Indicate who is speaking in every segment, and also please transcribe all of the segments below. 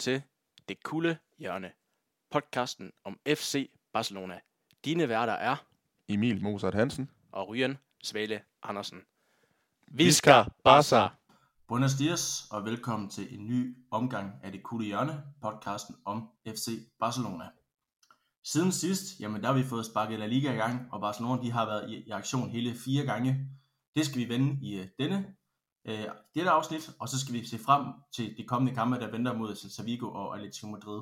Speaker 1: Til Det Kulde Hjørne, podcasten om FC Barcelona. Dine værter er
Speaker 2: Emil Mozart Hansen.
Speaker 1: og Ryan Svale Andersen.
Speaker 2: Visca Barca.
Speaker 3: Buenos dias og velkommen til en ny omgang af Det Kulde Hjørne, podcasten om FC Barcelona. Siden sidst, jamen der har vi fået sparket La Liga i gang, og Barcelona de har været i, i aktion hele fire gange. Det skal vi vende i uh, denne uh, dette afsnit, og så skal vi se frem til de kommende kampe, der venter mod Celta Vigo og Atletico Madrid.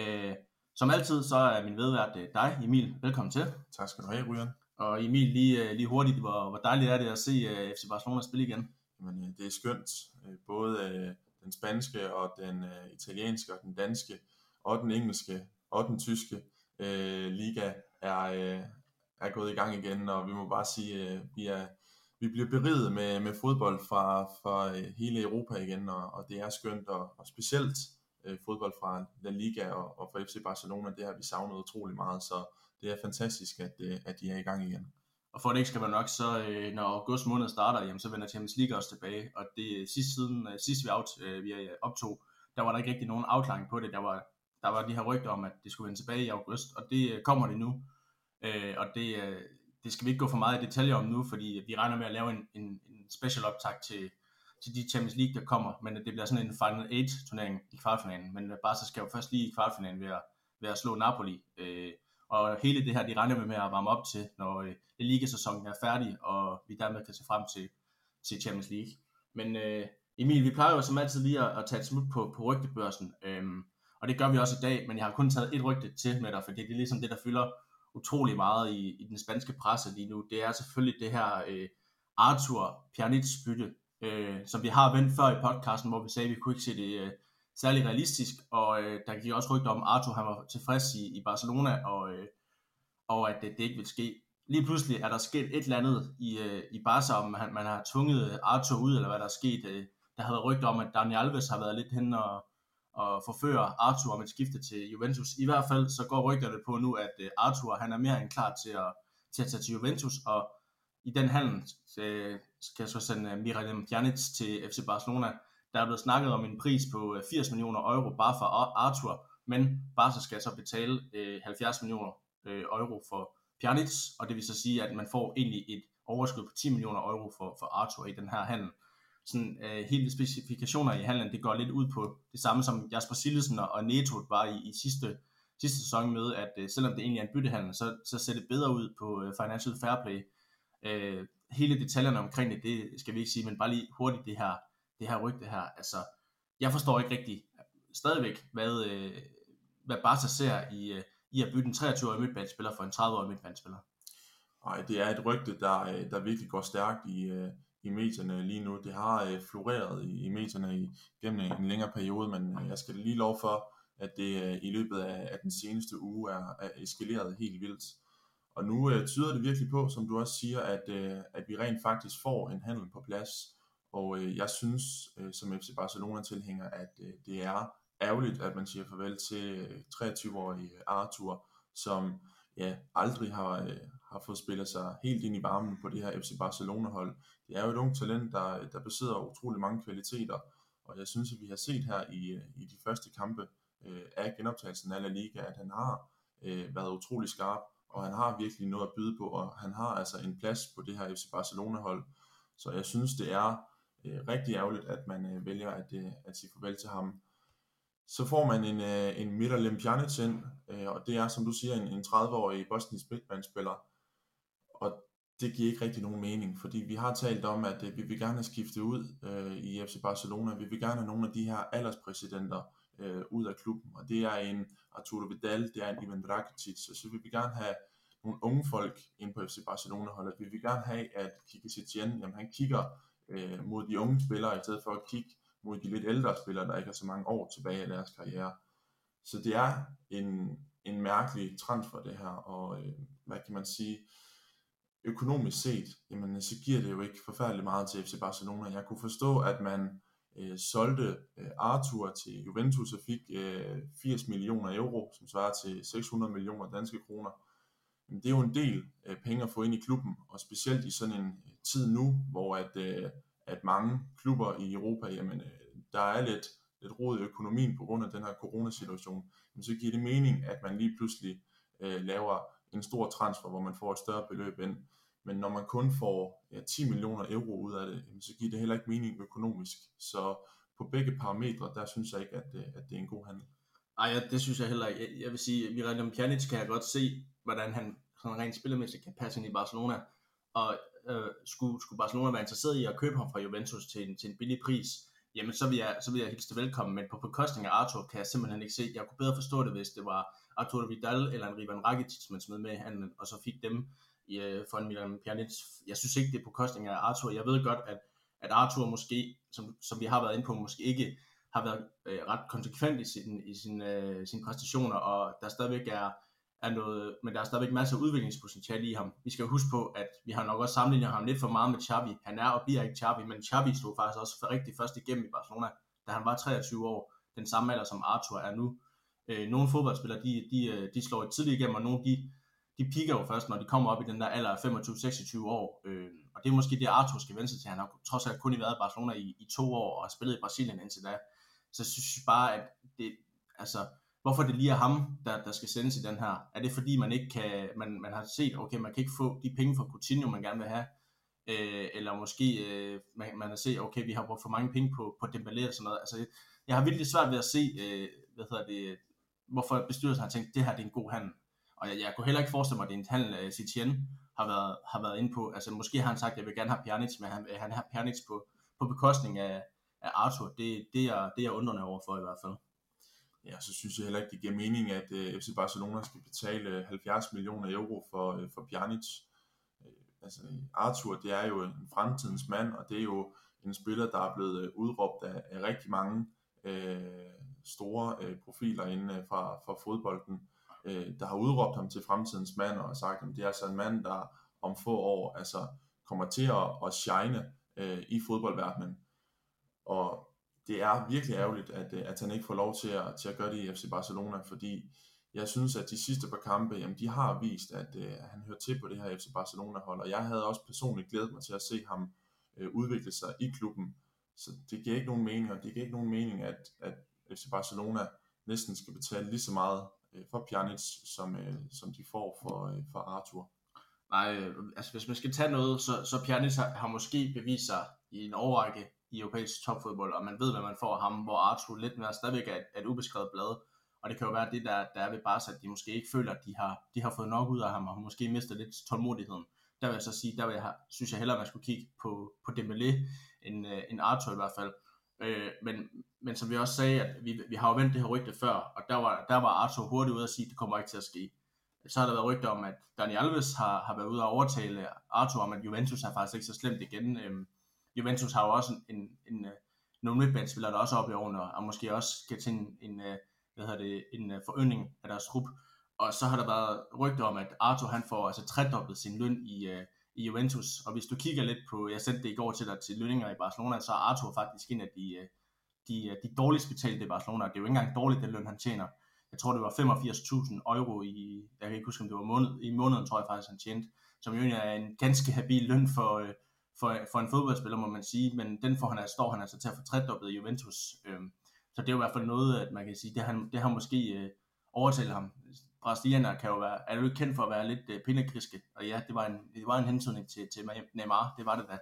Speaker 3: Uh, som altid, så er min vedvært uh, dig, Emil. Velkommen til.
Speaker 2: Tak skal du have, Ryan.
Speaker 3: Og Emil, lige, uh, lige hurtigt, hvor, hvor dejligt er det at se uh, FC Barcelona spille igen?
Speaker 2: Jamen, øh, det er skønt. Øh, Både øh, den spanske og den øh, italienske og den danske og den engelske og den tyske øh, liga er, øh, er gået i gang igen, og vi må bare sige, øh, vi er vi bliver beriget med, med fodbold fra, fra øh, hele Europa igen, og, og det er skønt, og, og specielt øh, fodbold fra La Liga og, og fra FC Barcelona, det har vi savnet utrolig meget, så det er fantastisk, at, øh, at de er i gang igen.
Speaker 3: Og for at det ikke skal være nok, så øh, når august måned starter, jamen, så vender Champions League også tilbage. Og det øh, sidste siden, sidst vi, out, øh, vi optog, der var der ikke rigtig nogen afklaring på det. Der var, der var de her rygter om, at det skulle vende tilbage i august, og det øh, kommer det nu. Øh, og det, øh, det skal vi ikke gå for meget i detaljer om nu, fordi vi regner med at lave en, en, en special optag til, til de Champions League, der kommer. Men det bliver sådan en Final 8 turnering i kvartfinalen. Men øh, Barca skal jo først lige i kvartfinalen ved at, ved at slå Napoli. Øh, og hele det her, de regner vi med at varme op til, når øh, ligasæsonen er færdig, og vi dermed kan se frem til, til Champions League. Men øh, Emil, vi plejer jo som altid lige at, at tage et smut på, på rygtebørsen, øh, og det gør vi også i dag, men jeg har kun taget et rygte til med dig, for det er ligesom det, der fylder utrolig meget i, i den spanske presse lige nu. Det er selvfølgelig det her øh, Arthur Pjanic bytte, øh, som vi har vendt før i podcasten, hvor vi sagde, at vi kunne ikke se det øh, særlig realistisk, og øh, der gik også rygter om, at Arthur han var tilfreds i, i Barcelona, og, øh, og at det, det ikke vil ske. Lige pludselig er der sket et eller andet i, øh, i Barca, om man, man har tvunget Arthur ud, eller hvad der er sket. Øh, der har været rygter om, at Dani Alves har været lidt hen og, og forføre Arthur om et skifte til Juventus. I hvert fald så går rygterne på nu, at øh, Arthur han er mere end klar til at, til at tage til Juventus, og i den handel øh, skal jeg så sende øh, Miralem Pjanic til FC Barcelona. Der er blevet snakket om en pris på øh, 80 millioner euro bare for Arthur, men Barca skal så betale 70 millioner euro for Pjanic, og det vil så sige, at man får egentlig et overskud på 10 millioner euro for, for Arthur i den her handel. Sådan, øh, hele specifikationer i handlen, det går lidt ud på det samme som Jasper Sillesen og Neto var i, i sidste, sidste sæson med, at øh, selvom det egentlig er en byttehandel, så, så ser det bedre ud på øh, Financial Fair Play. Øh, hele detaljerne omkring det, det skal vi ikke sige, men bare lige hurtigt det her, det her rygte her. Altså, jeg forstår ikke rigtig stadigvæk, hvad, øh, hvad Barca ser i, øh, i at bytte en 23-årig midtbanespiller for en 30-årig midtbanespiller.
Speaker 2: Nej, det er et rygte, der, øh, der virkelig går stærkt i, øh, i medierne lige nu. Det har øh, floreret i, i medierne i, gennem øh, en længere periode, men øh, jeg skal lige lov for, at det øh, i løbet af, af den seneste uge er, er eskaleret helt vildt. Og nu øh, tyder det virkelig på, som du også siger, at, øh, at vi rent faktisk får en handel på plads. Og øh, jeg synes, øh, som FC Barcelona-tilhænger, at øh, det er ærgerligt, at man siger farvel til øh, 23-årige Arthur, som ja, aldrig har, øh, har fået spillet sig helt ind i varmen på det her FC Barcelona-hold. Det er jo et ungt talent, der, der besidder utrolig mange kvaliteter, og jeg synes, at vi har set her i, i de første kampe øh, af genoptagelsen af La Liga, at han har øh, været utrolig skarp, og han har virkelig noget at byde på, og han har altså en plads på det her FC Barcelona-hold. Så jeg synes, det er øh, rigtig ærgerligt, at man øh, vælger at, øh, at sige farvel til ham. Så får man en, øh, en Mitter Pjanic ind, øh, og det er, som du siger, en, en 30-årig bosnisk midtbanespiller. Det giver ikke rigtig nogen mening, fordi vi har talt om, at øh, vi vil gerne have skiftet ud øh, i FC Barcelona. Vi vil gerne have nogle af de her alderspræsidenter øh, ud af klubben, og det er en Arturo Vidal, det er en Ivan Rakitic, og så vil vi gerne have nogle unge folk ind på FC Barcelona-holdet. Vi vil gerne have, at Kike Setien, jamen han kigger øh, mod de unge spillere, i stedet for at kigge mod de lidt ældre spillere, der ikke har så mange år tilbage i deres karriere. Så det er en, en mærkelig transfer det her, og øh, hvad kan man sige, økonomisk set, jamen øh, så giver det jo ikke forfærdeligt meget til FC Barcelona. Jeg kunne forstå, at man øh, solgte øh, Arthur til Juventus og fik øh, 80 millioner euro, som svarer til 600 millioner danske kroner. Men det er jo en del øh, penge at få ind i klubben, og specielt i sådan en øh, tid nu, hvor at, øh, at mange klubber i Europa, jamen, øh, der er lidt lidt rod i økonomien på grund af den her coronasituation, så giver det mening, at man lige pludselig øh, laver en stor transfer, hvor man får et større beløb ind. Men når man kun får ja, 10 millioner euro ud af det, så giver det heller ikke mening økonomisk. Så på begge parametre, der synes jeg ikke, at, det, at det er en god handel.
Speaker 3: Nej, ja, det synes jeg heller ikke. Jeg, jeg vil sige, Miralem Pjanic kan jeg godt se, hvordan han sådan rent spillemæssigt kan passe ind i Barcelona. Og øh, skulle, skulle Barcelona være interesseret i at købe ham fra Juventus til en, til en billig pris, jamen så vil jeg, så vil jeg hilse det velkommen, men på bekostning af Arthur kan jeg simpelthen ikke se. Jeg kunne bedre forstå det, hvis det var Arthur Vidal eller en Rivan Rakitic, man smed med han, og så fik dem i, øh, for en Milan Pjanic. Jeg synes ikke, det er på bekostning af Arthur. Jeg ved godt, at, at Arthur måske, som, som vi har været inde på, måske ikke har været øh, ret konsekvent i, sin, i sin, øh, sine præstationer, og der stadigvæk er, er noget, men der er stadigvæk masser af udviklingspotentiale i ham. Vi skal jo huske på, at vi har nok også sammenlignet ham lidt for meget med Xavi. Han er og bliver ikke Xavi, men Xavi stod faktisk også for rigtig først igennem i Barcelona, da han var 23 år, den samme alder som Arthur er nu. Øh, nogle fodboldspillere, de, de, øh, de slår et tidligt igennem, og nogle de, de piker jo først, når de kommer op i den der alder af 25-26 år. Øh, og det er måske det, Arthur skal vende sig til. Han har trods alt kun været i Barcelona i, i to år, og har spillet i Brasilien indtil da. Så jeg synes bare, at det, altså, hvorfor det lige er ham, der, der skal sendes i den her. Er det fordi, man ikke kan, man, man har set, okay, man kan ikke få de penge fra Coutinho, man gerne vil have, øh, eller måske øh, man, man har set, okay, vi har brugt for mange penge på, på Dembélé og sådan noget. Altså, jeg har virkelig svært ved at se, øh, hvad hedder det, hvorfor bestyrelsen har tænkt, det her det er en god handel. Og jeg, jeg kunne heller ikke forestille mig, at det er en handel, øh, uh, Citien har været, har været inde på. Altså måske har han sagt, at jeg vil gerne have Pjanic, men han, han har Pjanic på, på bekostning af, af Arthur. Det, det, er, det er jeg undrende over for i hvert fald.
Speaker 2: Ja, så synes jeg heller ikke, det giver mening, at uh, øh, FC Barcelona skal betale øh, 70 millioner euro for, uh, for Pjanic. Uh, altså, Arthur, det er jo en fremtidens mand, og det er jo en spiller, der er blevet udråbt af, af rigtig mange uh, store uh, profiler inden uh, fra, fra fodbolden øh, der har udråbt ham til fremtidens mand og sagt, at det er altså en mand, der om få år altså, kommer til at, at shine øh, i fodboldverdenen. Og det er virkelig ærgerligt, at, øh, at han ikke får lov til at, til at gøre det i FC Barcelona, fordi jeg synes, at de sidste par kampe, jamen, de har vist, at øh, han hører til på det her FC Barcelona-hold, og jeg havde også personligt glædet mig til at se ham øh, udvikle sig i klubben. Så det giver ikke nogen mening, og det giver ikke nogen mening, at, at FC Barcelona næsten skal betale lige så meget øh, for Pjanic, som, øh, som de får for, øh, for Arthur.
Speaker 3: Nej, øh, altså hvis man skal tage noget, så, så Pjanic har, har måske bevist sig i en overrække i europæisk topfodbold, og man ved, hvad man får af ham, hvor Arthur lidt mere stadigvæk er et, et ubeskrevet blad. Og det kan jo være det, der, der er ved Barca, at de måske ikke føler, at de har, de har fået nok ud af ham, og måske mister lidt tålmodigheden. Der vil jeg så sige, der vil jeg, synes jeg hellere, at man skulle kigge på, på Dembélé, end, øh, end Arthur i hvert fald. Øh, men, men som vi også sagde, at vi, vi har jo vendt det her rygte før, og der var, der var Arthur hurtigt ude at sige, at det kommer ikke til at ske. Så har der været rygter om, at Dani Alves har, har været ude at overtale Arthur om, at Juventus er faktisk ikke så slemt igen. Øh, Juventus har jo også en, en, en øh, nogle midtbanespillere, der også er oppe i årene, og måske også skal til en, en, øh, hvad hedder det, en øh, forøgning af deres trup. Og så har der været rygter om, at Arthur han får altså tredoblet sin løn i, i Juventus. Og hvis du kigger lidt på, jeg sendte det i går til dig til lønninger i Barcelona, så er Arthur faktisk en af de, de, de dårligst betalte i Barcelona. Det er jo ikke engang dårligt, den løn han tjener. Jeg tror, det var 85.000 euro i, jeg kan ikke huske, om det var måned, i måneden, tror jeg faktisk, han tjente, som jo er en ganske habil løn for, øh, for, for en fodboldspiller, må man sige, men den får han, står han altså til at få tredoblet Juventus. Øhm, så det er jo i hvert fald noget, at man kan sige, det har, det har måske øh, overtalt ham. Brasilianer kan jo være, er jo ikke kendt for at være lidt øh, pindekriske, og ja, det var en, det var en hensynning til, til Neymar, det var det da.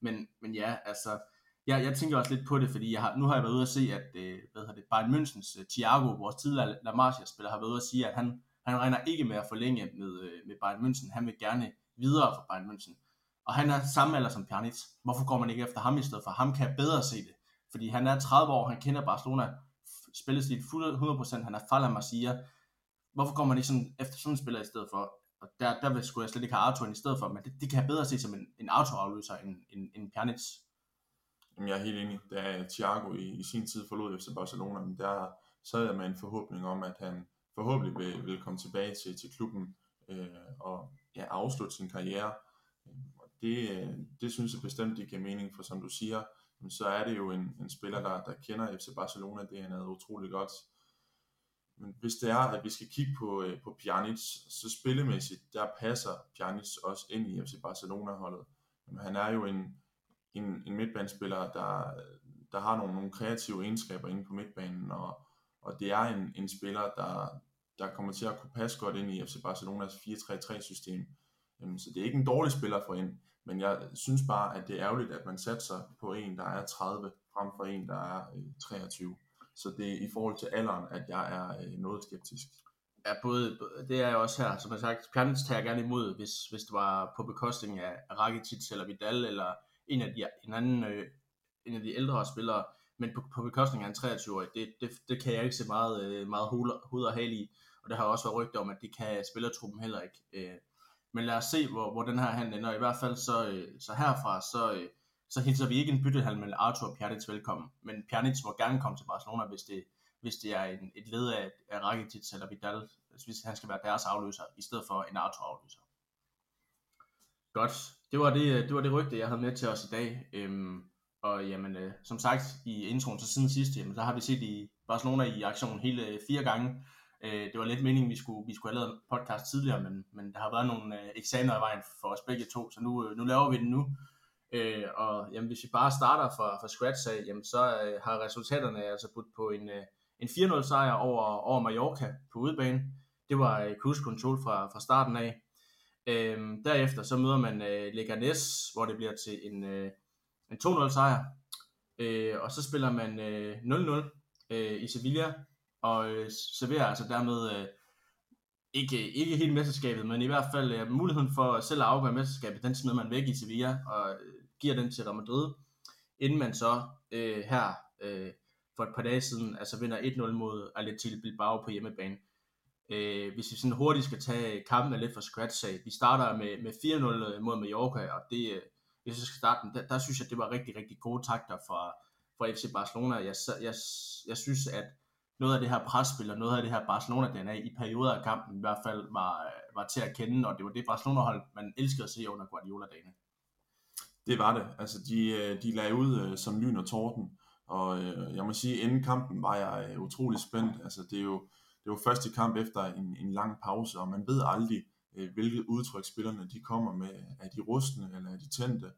Speaker 3: Men, men ja, altså, jeg, jeg tænker også lidt på det, fordi jeg har, nu har jeg været ude at se, at øh, hvad hedder det, Bayern Münchens øh, Thiago, vores tidligere La Masia-spiller, har været ude at sige, at han, han regner ikke med at forlænge med, øh, med Bayern München. Han vil gerne videre fra Bayern München. Og han er samme alder som Pjanic. Hvorfor går man ikke efter ham i stedet for? Ham kan jeg bedre se det. Fordi han er 30 år, han kender Barcelona spillestil 100%, han er Fala Masia. Hvorfor går man ikke sådan efter sådan en spiller i stedet for? Og der, der skulle jeg slet ikke have Arthur i stedet for, men det, det kan jeg bedre se som en, en Arthur-afløser end, end, end Pjanic.
Speaker 2: Jamen, jeg er helt enig. Da Thiago i, i sin tid forlod FC Barcelona, men der sad jeg med en forhåbning om, at han forhåbentlig vil, vil komme tilbage til, til klubben øh, og ja, afslutte sin karriere. Det, øh, det synes jeg bestemt det giver mening, for som du siger, så er det jo en, en spiller, der, der kender FC Barcelona, det er utrolig godt. Men hvis det er, at vi skal kigge på, øh, på Pjanic, så spillemæssigt, der passer Pjanic også ind i FC Barcelona-holdet. han er jo en, en, en midtbanespiller, der, der har nogle, nogle kreative egenskaber inde på midtbanen, og, og det er en, en spiller, der, der kommer til at kunne passe godt ind i FC Barcelonas 4-3-3-system. Så det er ikke en dårlig spiller for ind, men jeg synes bare, at det er ærgerligt, at man satser på en, der er 30, frem for en, der er øh, 23. Så det er i forhold til alderen, at jeg er øh, noget skeptisk.
Speaker 3: Ja, både, det er jeg også her. Som jeg sagt, Pjanic tager gerne imod, hvis, hvis det var på bekostning af Rakitic eller Vidal, eller en af de, en anden, øh, en af de ældre spillere, men på, på bekostning af en 23-årig, det, det, det kan jeg ikke se meget, øh, meget hoved og hale i, og der har også været rygter om, at det kan spillertruppen heller ikke. Øh, men lad os se, hvor, hvor den her handel ender. I hvert fald så, øh, så herfra, så, øh, så hilser vi ikke en byttehandel med Arthur og Pjanic velkommen, men Pjanic må gerne komme til Barcelona, hvis det, hvis det er en, et led af, af Rakitic eller Vidal, hvis han skal være deres afløser, i stedet for en Arthur afløser. Godt, det var det, øh, det var det rygte, jeg havde med til os i dag. Øhm, og jamen, øh, som sagt i introen til siden sidst, jamen, så har vi set i Barcelona i aktion hele fire gange. Øh, det var lidt meningen, vi skulle, vi skulle have lavet en podcast tidligere, men, men der har været nogle øh, eksamener i vejen for os begge to, så nu, øh, nu laver vi den nu. Øh, og jamen, hvis vi bare starter fra, fra scratch af, jamen, så øh, har resultaterne altså budt på en, øh, en 4-0 sejr over, over Mallorca på udebane. Det var øh, cruise control fra, fra starten af. Øh, derefter så møder man øh, Leganes, hvor det bliver til en, øh, en 2-0 sejr. Øh, og så spiller man øh, 0-0 øh, i Sevilla, og øh, serverer altså dermed øh, ikke, ikke helt mesterskabet, men i hvert fald øh, muligheden for selv at afgøre mesterskabet, den smider man væk i Sevilla og øh, giver den til Real Madrid, inden man så øh, her øh, for et par dage siden altså vinder 1-0 mod Athletic Bilbao på hjemmebane. Øh, hvis vi sådan hurtigt skal tage kampen lidt fra scratch af, vi starter med, med 4-0 øh, mod Mallorca, og det, øh, hvis jeg skal starte den, der, der synes jeg, det var rigtig, rigtig gode takter fra, fra FC Barcelona. Jeg, jeg, jeg synes, at noget af det her presspil og noget af det her Barcelona-DNA i perioder af kampen i hvert fald var, øh, var til at kende, og det var det Barcelona-hold, man elskede at se under Guardiola-dagene.
Speaker 2: Det var det. Altså, de, øh, de lagde ud øh, som lyn og torden, og øh, jeg må sige, inden kampen var jeg øh, utrolig spændt. Altså, det er jo, det var første kamp efter en, en lang pause, og man ved aldrig, hvilket udtryk spillerne de kommer med. Er de rustne, eller er de tændte?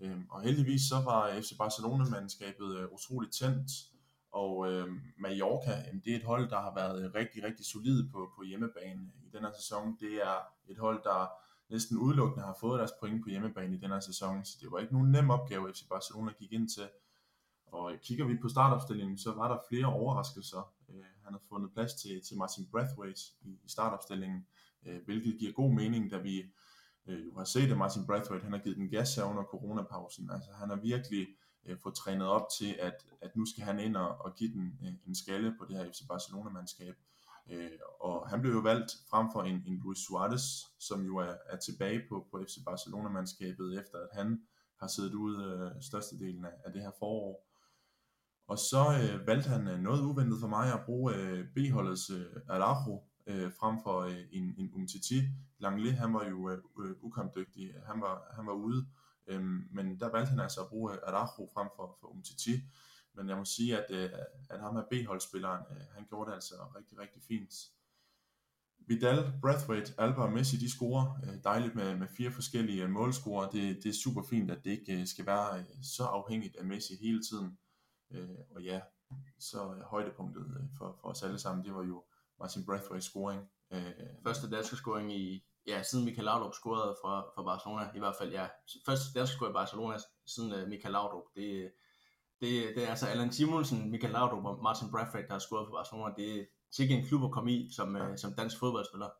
Speaker 2: Øhm, og heldigvis så var FC Barcelona-mandskabet utroligt tændt, og øh, Mallorca, jamen, det er et hold, der har været rigtig, rigtig solid på, på hjemmebane i den her sæson. Det er et hold, der næsten udelukkende har fået deres point på hjemmebane i den her sæson, så det var ikke nogen nem opgave, FC Barcelona gik ind til. Og øh, kigger vi på startopstillingen, så var der flere overraskelser. Øh, han har fundet plads til, til Martin Brathwaite i, i startopstillingen, øh, hvilket giver god mening, da vi øh, jo har set, at Martin Brathwaite han har givet den gas her under coronapausen. Altså han har virkelig øh, få trænet op til, at, at nu skal han ind og, og give den øh, en skalle på det her FC Barcelona-mandskab. Øh, og han blev jo valgt frem for en, en Luis Suarez, som jo er, er tilbage på, på FC Barcelona-mandskabet, efter at han har siddet ude øh, størstedelen af, af det her forår. Og så øh, valgte han øh, noget uventet for mig at bruge øh, B-holdets øh, Araujo øh, frem for øh, en, en Umtiti. Langley, han var jo øh, øh ukampdygtig, han var, han var ude, Øhm, men der valgte han altså at bruge øh, Araujo frem for, for Umtiti. Men jeg må sige, at, øh, at ham her B-holdspilleren, øh, han gjorde det altså rigtig, rigtig fint. Vidal, Brathwaite, Alba og Messi, de scorer øh, dejligt med, med fire forskellige øh, målscorer. Det, det er super fint, at det ikke øh, skal være så afhængigt af Messi hele tiden. Øh, og ja, så højdepunktet for, for os alle sammen, det var jo Martin Brathwaite's scoring.
Speaker 3: Øh, Første danske scoring i, ja, siden Michael Laudrup scorede for, for Barcelona, i hvert fald, ja. Først dansk score i Barcelona, siden uh, Michael Laudrup. Det, det, det er altså Allan Simonsen, Michael Laudrup og Martin Bradford, der har scoret for Barcelona. Det er sikkert en klub at komme i som, ja. uh, som dansk fodboldspiller.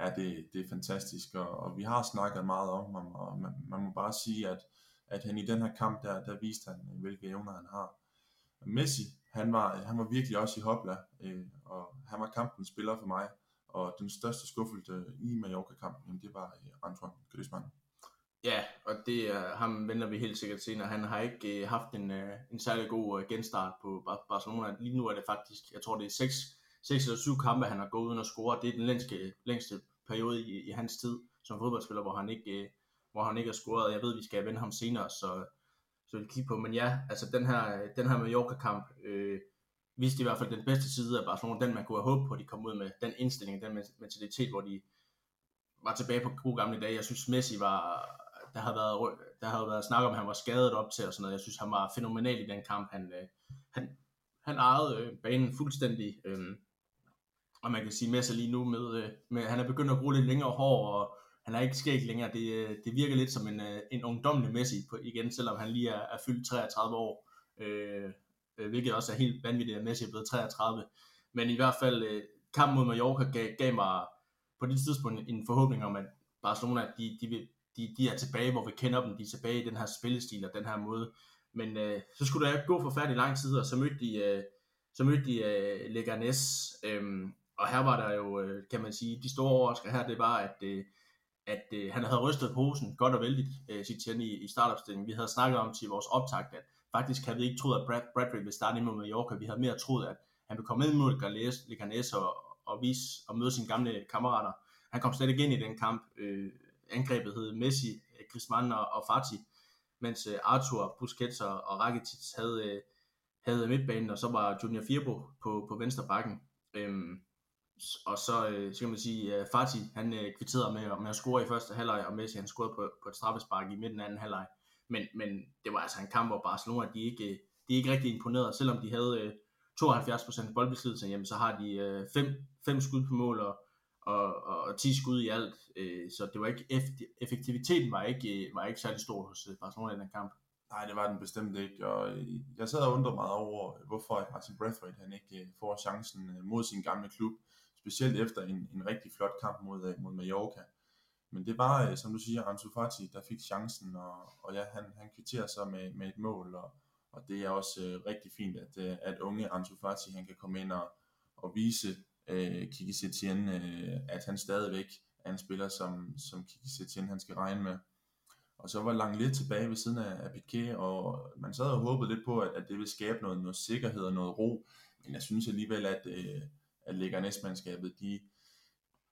Speaker 2: Ja, det, det er fantastisk, og, og vi har snakket meget om ham, og man, man må bare sige, at, at han i den her kamp, der, der viste han, øh, hvilke evner han har. Messi, han var, han var virkelig også i hopla, øh, og han var kampens spiller for mig. Og den største skuffelse i Mallorca-kampen, det var øh, Antoine Griezmann.
Speaker 3: Ja, og det er, ham vender vi helt sikkert senere. Han har ikke øh, haft en, øh, en særlig god genstart på Barcelona. Lige nu er det faktisk, jeg tror det er 6, 6 eller 7 kampe, han har gået uden at score. Det er den længste, længste periode i, i hans tid som fodboldspiller, hvor han ikke, hvor han ikke har scoret. Jeg ved, vi skal vende ham senere, så, så vi kigger på. Men ja, altså den her, den her Mallorca-kamp, øh, viste i hvert fald den bedste side af Barcelona, den man kunne have håbet på, at de kom ud med, den indstilling, den mentalitet, hvor de var tilbage på gode gamle dage. Jeg synes, Messi var, der havde været, der havde været snak om, at han var skadet op til og sådan noget. Jeg synes, han var fænomenal i den kamp. Han, øh, han, han ejede øh, banen fuldstændig. Øh, og man kan sige Messi lige nu med, øh, med, han er begyndt at bruge lidt længere hår, og han er ikke skæg længere. Det, det virker lidt som en, en ungdomlig Messi på, igen, selvom han lige er, er fyldt 33 år. Øh, øh, hvilket også er helt vanvittigt, at Messi er blevet 33. Men i hvert fald, øh, kampen mod Mallorca gav, gav mig på det tidspunkt en forhåbning om, at Barcelona, de, de, de, de er tilbage, hvor vi kender dem, de er tilbage i den her spillestil og den her måde. Men øh, så skulle der gå forfærdelig lang tid, og så mødte de, øh, så mødte de øh, Leganes, øh, og her var der jo, øh, kan man sige, de store overrasker her, det var, at, øh, at øh, han havde rystet posen godt og vældigt, øh, sit i, i startopstillingen. Vi havde snakket om til vores optakt, at faktisk havde vi ikke troet, at Brad, Bradbury ville starte imod Mallorca. Vi havde mere troet, at han ville komme ind mod Leganes og, og, vise, og møde sine gamle kammerater. Han kom slet ikke ind i den kamp. Øh, angrebet hed Messi, Griezmann og, og Fati, mens øh, Arthur, Busquets og, og Rakitic havde, øh, havde midtbanen, og så var Junior Firbo på, på venstre bakken. Øhm, og så, øh, så kan man sige, at Fati han øh, kvitterede med, med at score i første halvleg, og Messi han scorede på, på et straffespark i midten af anden halvleg. Men, men det var altså en kamp, hvor Barcelona de ikke, de ikke rigtig imponerede, selvom de havde øh, 72% boldbesiddelse, jamen så har de øh, fem, fem skud på mål og, og, og 10 skud i alt, øh, så det var ikke effektiviteten var ikke, øh, var ikke særlig stor hos øh, Barcelona i den kamp.
Speaker 2: Nej, det var den bestemt ikke, og jeg sad og undrede meget over, hvorfor Martin Braithwaite han ikke får chancen mod sin gamle klub, specielt efter en, en rigtig flot kamp mod, mod Mallorca. Men det var, øh, som du siger, Ansu Fati, der fik chancen, og, og ja, han, han kvitterer så med, med et mål, og, og det er også øh, rigtig fint, at, øh, at unge Ansu Fati, han kan komme ind og, og vise øh, Kiki Setien, øh, at han stadigvæk er en spiller, som, som Kiki Setien, han skal regne med. Og så var Lang lidt tilbage ved siden af, af Piqué, og man sad og håbede lidt på, at, at det ville skabe noget, noget sikkerhed og noget ro. Men jeg synes alligevel, at, øh, at Leganes-mandskabet, de,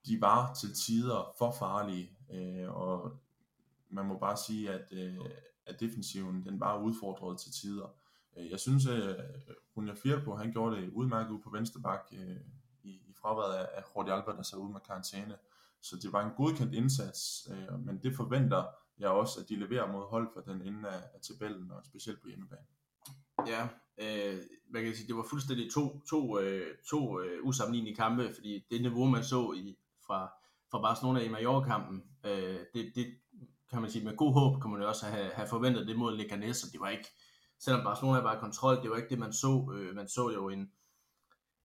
Speaker 2: de var til tider for farlige, øh, og man må bare sige, at, øh, at defensiven, den var udfordret til tider. Øh, jeg synes, øh, at Runja Firpo, han gjorde det udmærket ud på venstre bak øh, i, i fraværet af, af Jordi Alba, der sad ud med karantæne. Så det var en godkendt indsats, øh, men det forventer jeg også, at de leverer mod hold for den ende af, af tabellen, og specielt på hjemmebane.
Speaker 3: Ja, øh, man kan sige, det var fuldstændig to, to, øh, to øh, usammenlignelige kampe, fordi det niveau, man så i, fra, fra Barcelona i Mallorca-kampen, øh, det, det kan man sige, med god håb kan man jo også have, have forventet det mod Leganes, og det var ikke, selvom Barcelona var i kontrol, det var ikke det, man så. Øh, man så jo en,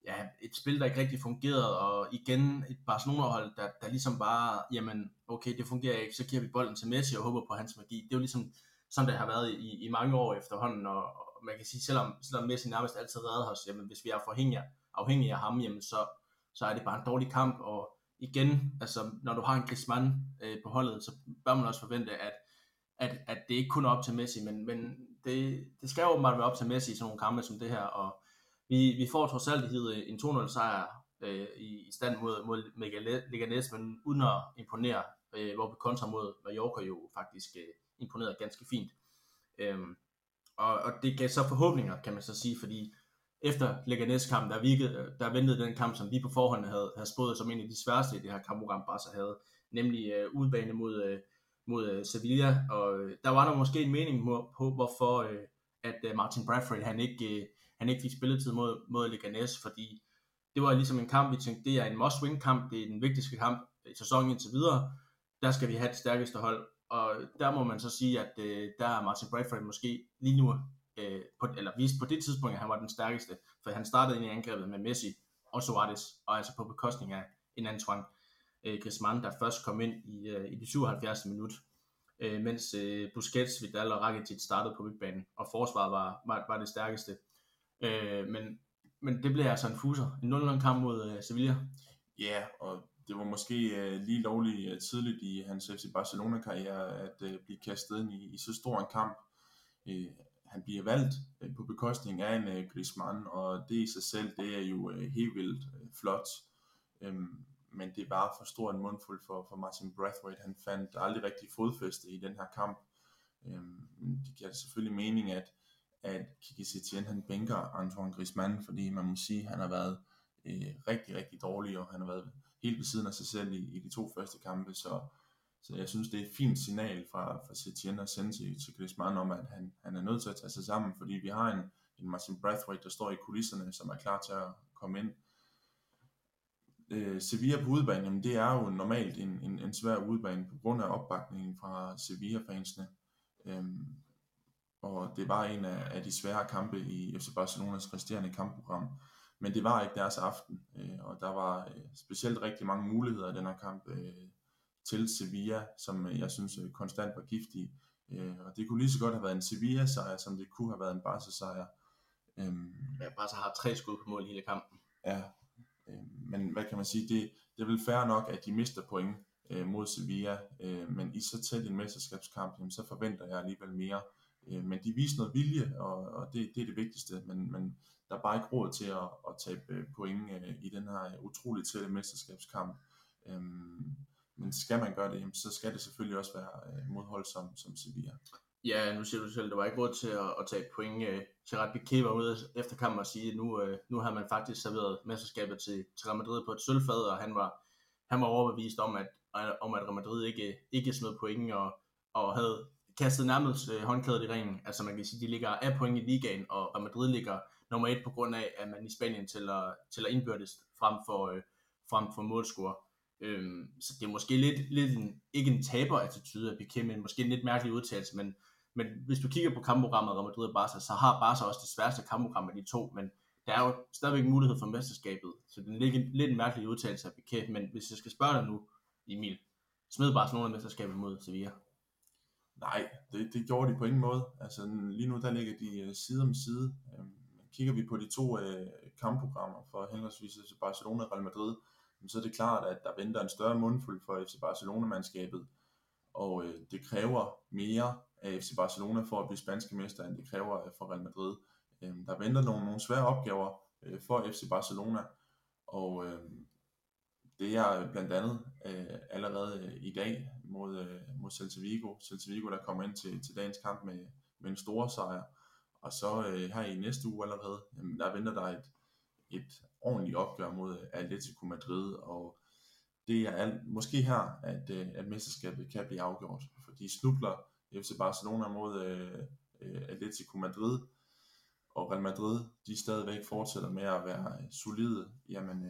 Speaker 3: ja, et spil, der ikke rigtig fungerede, og igen et Barcelona-hold, der, der ligesom bare, jamen, okay, det fungerer ikke, så giver vi bolden til Messi og håber på hans magi. Det er jo ligesom, som det har været i, i mange år efterhånden, og, og man kan sige, selvom, selvom Messi nærmest altid redder os, jamen, hvis vi er afhængige, afhængige af ham, jamen, så, så er det bare en dårlig kamp, og igen, altså, når du har en Griezmann øh, på holdet, så bør man også forvente, at, at, at det ikke kun er op til Messi, men, men det, det skal jo åbenbart være op til Messi i sådan nogle kampe som det her, og vi, vi får trods alt en 2-0 sejr øh, i, i stand mod, mod Leganes, men uden at imponere, øh, hvor vi kontra mod Mallorca jo faktisk øh, imponerede ganske fint. Øhm, og, og det gav så forhåbninger, kan man så sige, fordi efter Leganes kamp, der, virkede, øh, der ventede den kamp, som vi på forhånd havde, havde spået som en af de sværeste i det her kamprogram, Barca havde, nemlig øh, udbane mod, øh, mod øh, Sevilla, og øh, der var der måske en mening på, på hvorfor øh, at øh, Martin Bradford, han ikke, øh, han ikke fik spilletid mod, mod Leganes, fordi det var ligesom en kamp, vi tænkte, det er en must-win kamp, det er den vigtigste kamp i sæsonen indtil videre, der skal vi have det stærkeste hold, og der må man så sige, at øh, der er Martin Bradford måske lige nu øh, på, eller viste på det tidspunkt, at han var den stærkeste, for han startede ind i angrebet med Messi og Suarez, og altså på bekostning af en Antoine øh, Griezmann, der først kom ind i, øh, i det 77. minut, øh, mens øh, Busquets, Vidal og Rakitic startede på midtbanen, og forsvaret var, var, var det stærkeste. Øh, men, men det blev altså en fuser, en 0-0 kamp mod øh, Sevilla.
Speaker 2: Ja, yeah, og det var måske øh, lige lovligt øh, tidligt i hans FC Barcelona-karriere at øh, blive kastet ind i, i så stor en kamp. Øh, han bliver valgt øh, på bekostning af en øh, Griezmann, og det i sig selv, det er jo øh, helt vildt øh, flot. Øhm, men det var for stor en mundfuld for, for Martin Brathwaite. Han fandt aldrig rigtig fodfæste i den her kamp. Øhm, det giver selvfølgelig mening, at, at Kiki Setien han bænker Antoine Griezmann, fordi man må sige, at han har været øh, rigtig, rigtig dårlig, og han har været helt ved siden af sig selv i, i de to første kampe, så så jeg synes, det er et fint signal fra, fra Setien at sende til, til Griezmann om, at han, han er nødt til at tage sig sammen, fordi vi har en, en Martin Brathwaite, der står i kulisserne, som er klar til at komme ind. Øh, Sevilla på udebane, jamen det er jo normalt en, en, en svær udebane på grund af opbakningen fra Sevilla-fansene. Øhm, og det var en af, af de svære kampe i FC Barcelonas resterende kampprogram. Men det var ikke deres aften, øh, og der var øh, specielt rigtig mange muligheder i den her kamp øh, til Sevilla, som øh, jeg synes øh, konstant var giftige. Øh, og det kunne lige så godt have været en Sevilla-sejr, som det kunne have været en Barca-sejr.
Speaker 3: Øhm, ja, Barca har tre skud på mål hele kampen.
Speaker 2: Ja, øh, men hvad kan man sige, det, det er vel fair nok, at de mister point mod Sevilla, men i så tæt en mesterskabskamp, jamen, så forventer jeg alligevel mere. Men de viser noget vilje, og, og det, det er det vigtigste, men, men der er bare ikke råd til at, at tabe point i den her utroligt tætte mesterskabskamp. Øh, men skal man gøre det, så skal det selvfølgelig også være øh, modhold som, som Sevilla.
Speaker 3: Ja, nu siger du selv, at der var ikke råd til at, at tage point. Øh, Gerard Piqué var ude efter kampen og sige, at nu, øh, nu har man faktisk serveret mesterskabet til, til Real Madrid på et sølvfad, og han var, han var overbevist om, at, om at Real Madrid ikke, ikke smed point, og, og havde kastet nærmest øh, håndklædet i ringen. Altså man kan sige, at de ligger af point i ligaen, og Real Madrid ligger nummer et på grund af, at man i Spanien tæller, tæller indbyrdes frem for, øh, frem for målscore. Øhm, så det er måske lidt, lidt en, ikke en taber-attitude af Piqué, men måske en lidt mærkelig udtalelse, men, men hvis du kigger på kampprogrammet Real Madrid og Barca, så har Barca også det sværeste kampprogram af de to, men der er jo stadigvæk mulighed for mesterskabet, så det er lidt, lidt en mærkelig udtalelse af Piqué, men hvis jeg skal spørge dig nu, Emil, smed Barcelona mesterskabet mod Sevilla?
Speaker 2: Nej, det, det gjorde de på ingen måde. Altså lige nu der ligger de øh, side om side. Um, kigger vi på de to øh, kampprogrammer for henholdsvis Barcelona og Real Madrid, så er det klart, at der venter en større mundfuld for FC Barcelona-mandskabet, og øh, det kræver mere af FC Barcelona for at blive spanske mester, end det kræver øh, for Real Madrid. Øh, der venter nogle, nogle svære opgaver øh, for FC Barcelona, og øh, det er blandt andet øh, allerede øh, i dag mod, øh, mod Celta Vigo. Celta Vigo, der kommer ind til, til dagens kamp med, med en stor sejr. Og så øh, her i næste uge allerede, jamen, der venter der et, et ordentligt opgør mod Atletico Madrid, og det er alt, måske her, at, øh, at mesterskabet kan blive afgjort, for de snubler FC Barcelona mod øh, øh, Atletico Madrid, og Real Madrid, de stadigvæk fortsætter med at være solide, jamen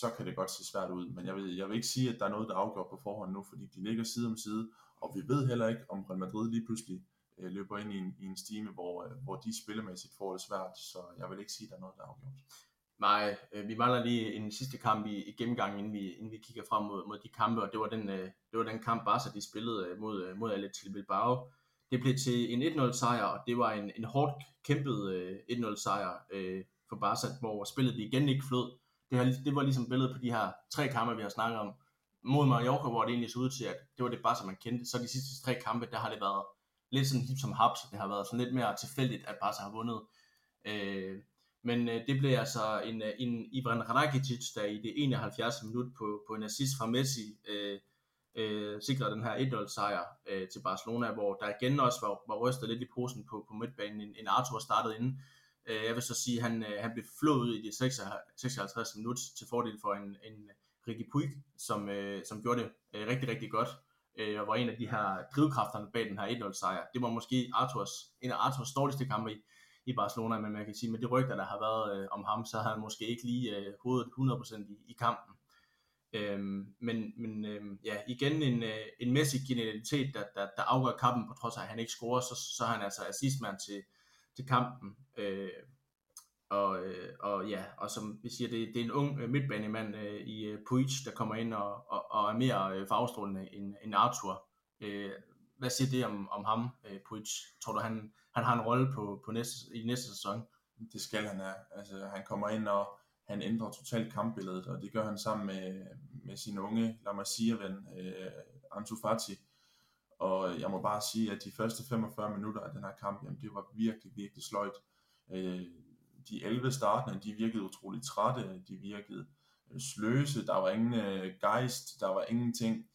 Speaker 2: så kan det godt se svært ud. Men jeg vil, jeg vil ikke sige, at der er noget, der afgør på forhånd nu, fordi de ligger side om side, og vi ved heller ikke, om Real Madrid lige pludselig løber ind i en, i en stime, hvor, hvor de spillemæssigt får det svært, så jeg vil ikke sige, at der er noget, der er afgjort.
Speaker 3: Nej, øh, vi mangler lige en sidste kamp i, i gennemgangen, inden vi, inden vi kigger frem mod, mod de kampe, og det var den, øh, det var den kamp, Barca de spillede øh, mod, øh, mod Atletico Bilbao. Det blev til en 1-0 sejr, og det var en, en hårdt kæmpet øh, 1-0 sejr øh, for Barca, hvor spillet igen ikke flød. Det, her, det var ligesom billedet på de her tre kampe, vi har snakket om. Mod Mallorca, hvor det egentlig så ud til, at det var det Barca, man kendte. Så de sidste tre kampe, der har det været lidt sådan hip som haps. Det har været sådan lidt mere tilfældigt, at Barca har vundet. Øh, men øh, det blev altså en, øh, en Ivan Rakitic, der i det 71. minut på, på en assist fra Messi øh, øh, sikrede den her 1-0 sejr øh, til Barcelona, hvor der igen også var, var rystet lidt i posen på, på midtbanen, en, en Arthur startede inden. Øh, jeg vil så sige, at han, øh, han blev flået ud i de 56. minut til fordel for en, en Ricky Puig, som, øh, som gjorde det øh, rigtig, rigtig godt øh, og var en af de her drivkræfterne bag den her 1-0 sejr. Det var måske Arthurs, en af Arthurs dårligste kampe i, i Barcelona, men man kan sige, med de rygter, der har været øh, om ham, så har han måske ikke lige øh, hovedet 100% i, i kampen. Øhm, men men øhm, ja, igen en, øh, en mæssig genialitet, der, der, der afgør kampen, på trods af, at han ikke scorer, så, så er han altså assistmand til, til kampen. Øh, og, øh, og ja, og som vi siger, det, det er en ung øh, midtbanemand øh, i øh, Puig, der kommer ind og, og, og er mere øh, farvestrålende end, end Arthur. Øh, hvad siger det om, om ham, øh, Puig? Tror du, han, han har en rolle på, på næste, i næste sæson?
Speaker 2: Det skal han have. Altså, han kommer ind, og han ændrer totalt kampbilledet, og det gør han sammen med, med sin unge La Masia-ven, øh, Ansu Fati. Og jeg må bare sige, at de første 45 minutter af den her kamp, jamen, det var virkelig, virkelig sløjt. Øh, de 11 startende, de virkede utroligt trætte, de virkede øh, sløse, der var ingen øh, gejst, der var ingenting.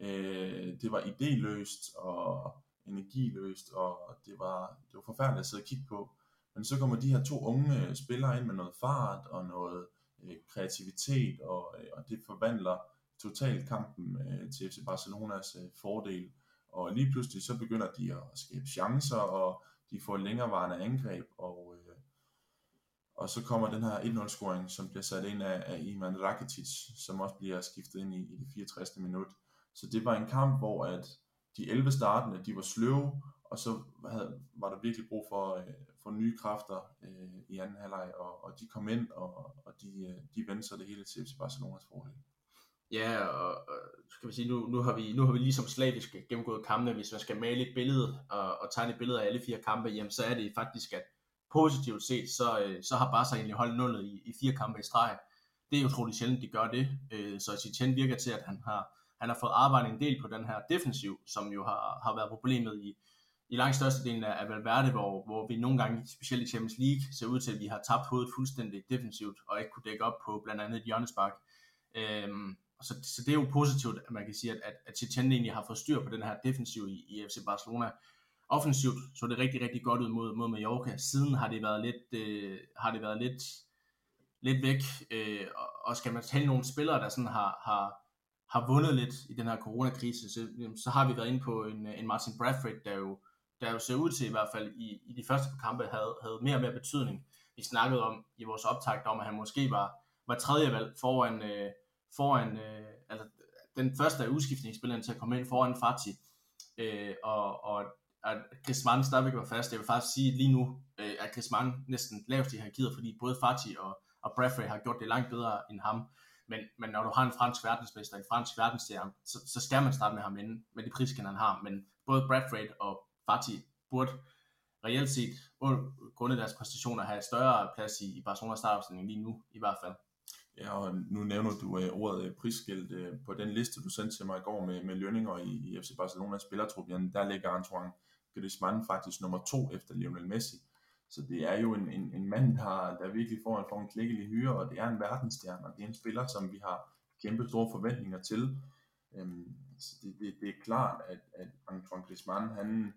Speaker 2: Øh, det var idéløst og energiløst, og det var, det var forfærdeligt at sidde og kigge på. Men så kommer de her to unge øh, spillere ind med noget fart og noget øh, kreativitet, og, øh, og det forvandler totalt kampen øh, til FC Barcelonas øh, fordel. Og lige pludselig så begynder de at skabe chancer, og de får længerevarende angreb, og, øh, og så kommer den her 1-0-scoring, som bliver sat ind af, af Iman Rakitic, som også bliver skiftet ind i, i det 64. minut. Så det var en kamp, hvor at de 11 startende, de var sløve, og så havde, var der virkelig brug for, øh, for nye kræfter øh, i anden halvleg, og, og de kom ind, og, og de, øh, de vendte sig det hele til FC Barcelonas fordel.
Speaker 3: Ja, og, og skal vi sige, nu, nu, har vi, nu har vi ligesom slavisk gennemgået kampene. Hvis man skal male et billede og, og tegne et billede af alle fire kampe, jamen, så er det faktisk, at positivt set, så, øh, så har Barca egentlig holdt nullet i, i fire kampe i streg. Det er utroligt sjældent, de gør det. Øh, så Chichen virker til, at han har, han har fået arbejdet en del på den her defensiv, som jo har, har været problemet i, i langt størstedelen af, af Valverde, hvor, hvor vi nogle gange, specielt i Champions League, ser ud til, at vi har tabt hovedet fuldstændig defensivt, og ikke kunne dække op på blandt andet et hjørnespark. Øhm, så, så det er jo positivt, at man kan sige, at, at, at Chichen egentlig har fået styr på den her defensiv i, i FC Barcelona. Offensivt så det rigtig, rigtig godt ud mod, mod Mallorca. Siden har det været lidt, øh, har det været lidt, lidt væk. Øh, og skal man tale nogle spillere, der sådan har, har, har vundet lidt i den her coronakrise, så, øhm, så har vi været inde på en, øh, en Martin Bradford, der jo, der jo ser ud til i hvert fald i, i de første kampe havde, havde mere og mere betydning. Vi snakkede om i vores optakt om, at han måske var, var tredje valg foran, øh, foran øh, altså den første af udskiftningsspilleren til at komme ind foran Fati, øh, og, og at Griezmann stadigvæk var fast. Jeg vil faktisk sige, lige nu øh, er Griezmann næsten lavest i hierarkiet, fordi både Fati og, og Bradford har gjort det langt bedre end ham. Men, men når du har en fransk verdensmester, en fransk verdensstjerne, så, så skal man starte med ham inden, med de priskender han har. Men både Bradford og Fati burde reelt set, grundet deres præstationer, have større plads i, i Barcelonas startopstilling lige nu, i hvert fald.
Speaker 2: Ja, og nu nævner du øh, ordet øh, prisskilt. Øh, på den liste, du sendte til mig i går med, med lønninger i, i FC Barcelonas spillertrup, der ligger Antoine Griezmann faktisk nummer to efter Lionel Messi. Så det er jo en, en, en mand, der, der virkelig får en, får en klækkelig hyre, og det er en verdensstjerne, og det er en spiller, som vi har kæmpe store forventninger til. Øhm, så det, det, det er klart, at, at Antoine Griezmann, han,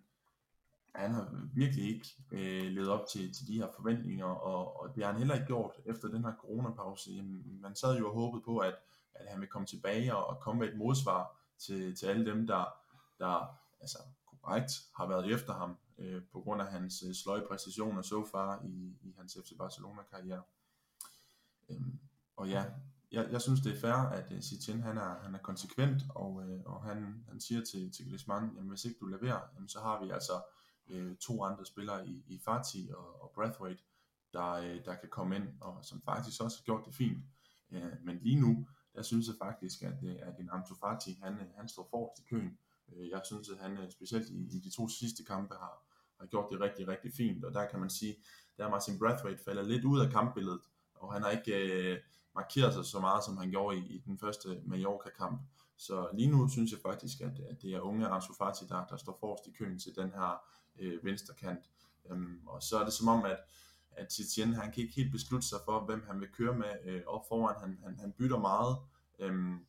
Speaker 2: han har virkelig ikke øh, levet op til, til de her forventninger, og, og det har han heller ikke gjort efter den her coronapause. Jamen, man sad jo og håbede på, at, at han ville komme tilbage og, og komme med et modsvar til, til alle dem, der, der altså, korrekt har været efter ham øh, på grund af hans øh, sløje præstationer så far i, i hans FC Barcelona-karriere. Øhm, og ja, jeg, jeg synes det er fair, at øh, Sitchen han er, han er konsekvent, og, øh, og han, han siger til, til Griezmann, jamen hvis ikke du leverer, jamen, så har vi altså øh, to andre spillere i, i Fati og, og Brathwaite, der, øh, der kan komme ind, og som faktisk også har gjort det fint. Øh, men lige nu, der synes jeg faktisk, at, øh, at en Ansu Fati, han, øh, han står forrest i køen. Øh, jeg synes, at han specielt i, i de to sidste kampe har, har gjort det rigtig, rigtig fint, og der kan man sige, der Martin Brathwaite falder lidt ud af kampbilledet, og han har ikke øh, markeret sig så meget, som han gjorde i, i den første Mallorca-kamp. Så lige nu synes jeg faktisk, at, at det er unge Ansu Fati, der, der står forrest i køen til den her øh, venstre kant. Øhm, og så er det som om, at, at Titien, han kan ikke helt beslutte sig for, hvem han vil køre med øh, op foran. Han, han, han bytter meget, øhm,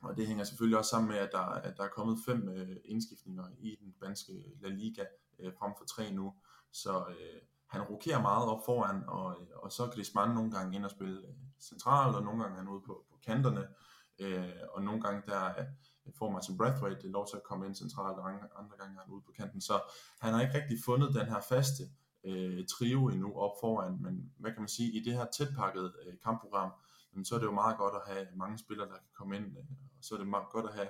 Speaker 2: og det hænger selvfølgelig også sammen med, at der, at der er kommet fem øh, indskiftninger i den spanske La Liga, øh, frem for tre nu. Så øh, han rokerer meget op foran, og, øh, og så kan Griezmann nogle gange ind og spille øh, centralt, og nogle gange er han ude på, på kanterne, øh, og nogle gange der øh, får Martin Brathwaite lov til at komme ind centralt, og andre, andre gange er han ude på kanten. Så han har ikke rigtig fundet den her faste øh, trio endnu op foran, men hvad kan man sige, i det her tætpakkede øh, kampprogram, jamen, så er det jo meget godt at have mange spillere, der kan komme ind, øh, og så er det meget godt at have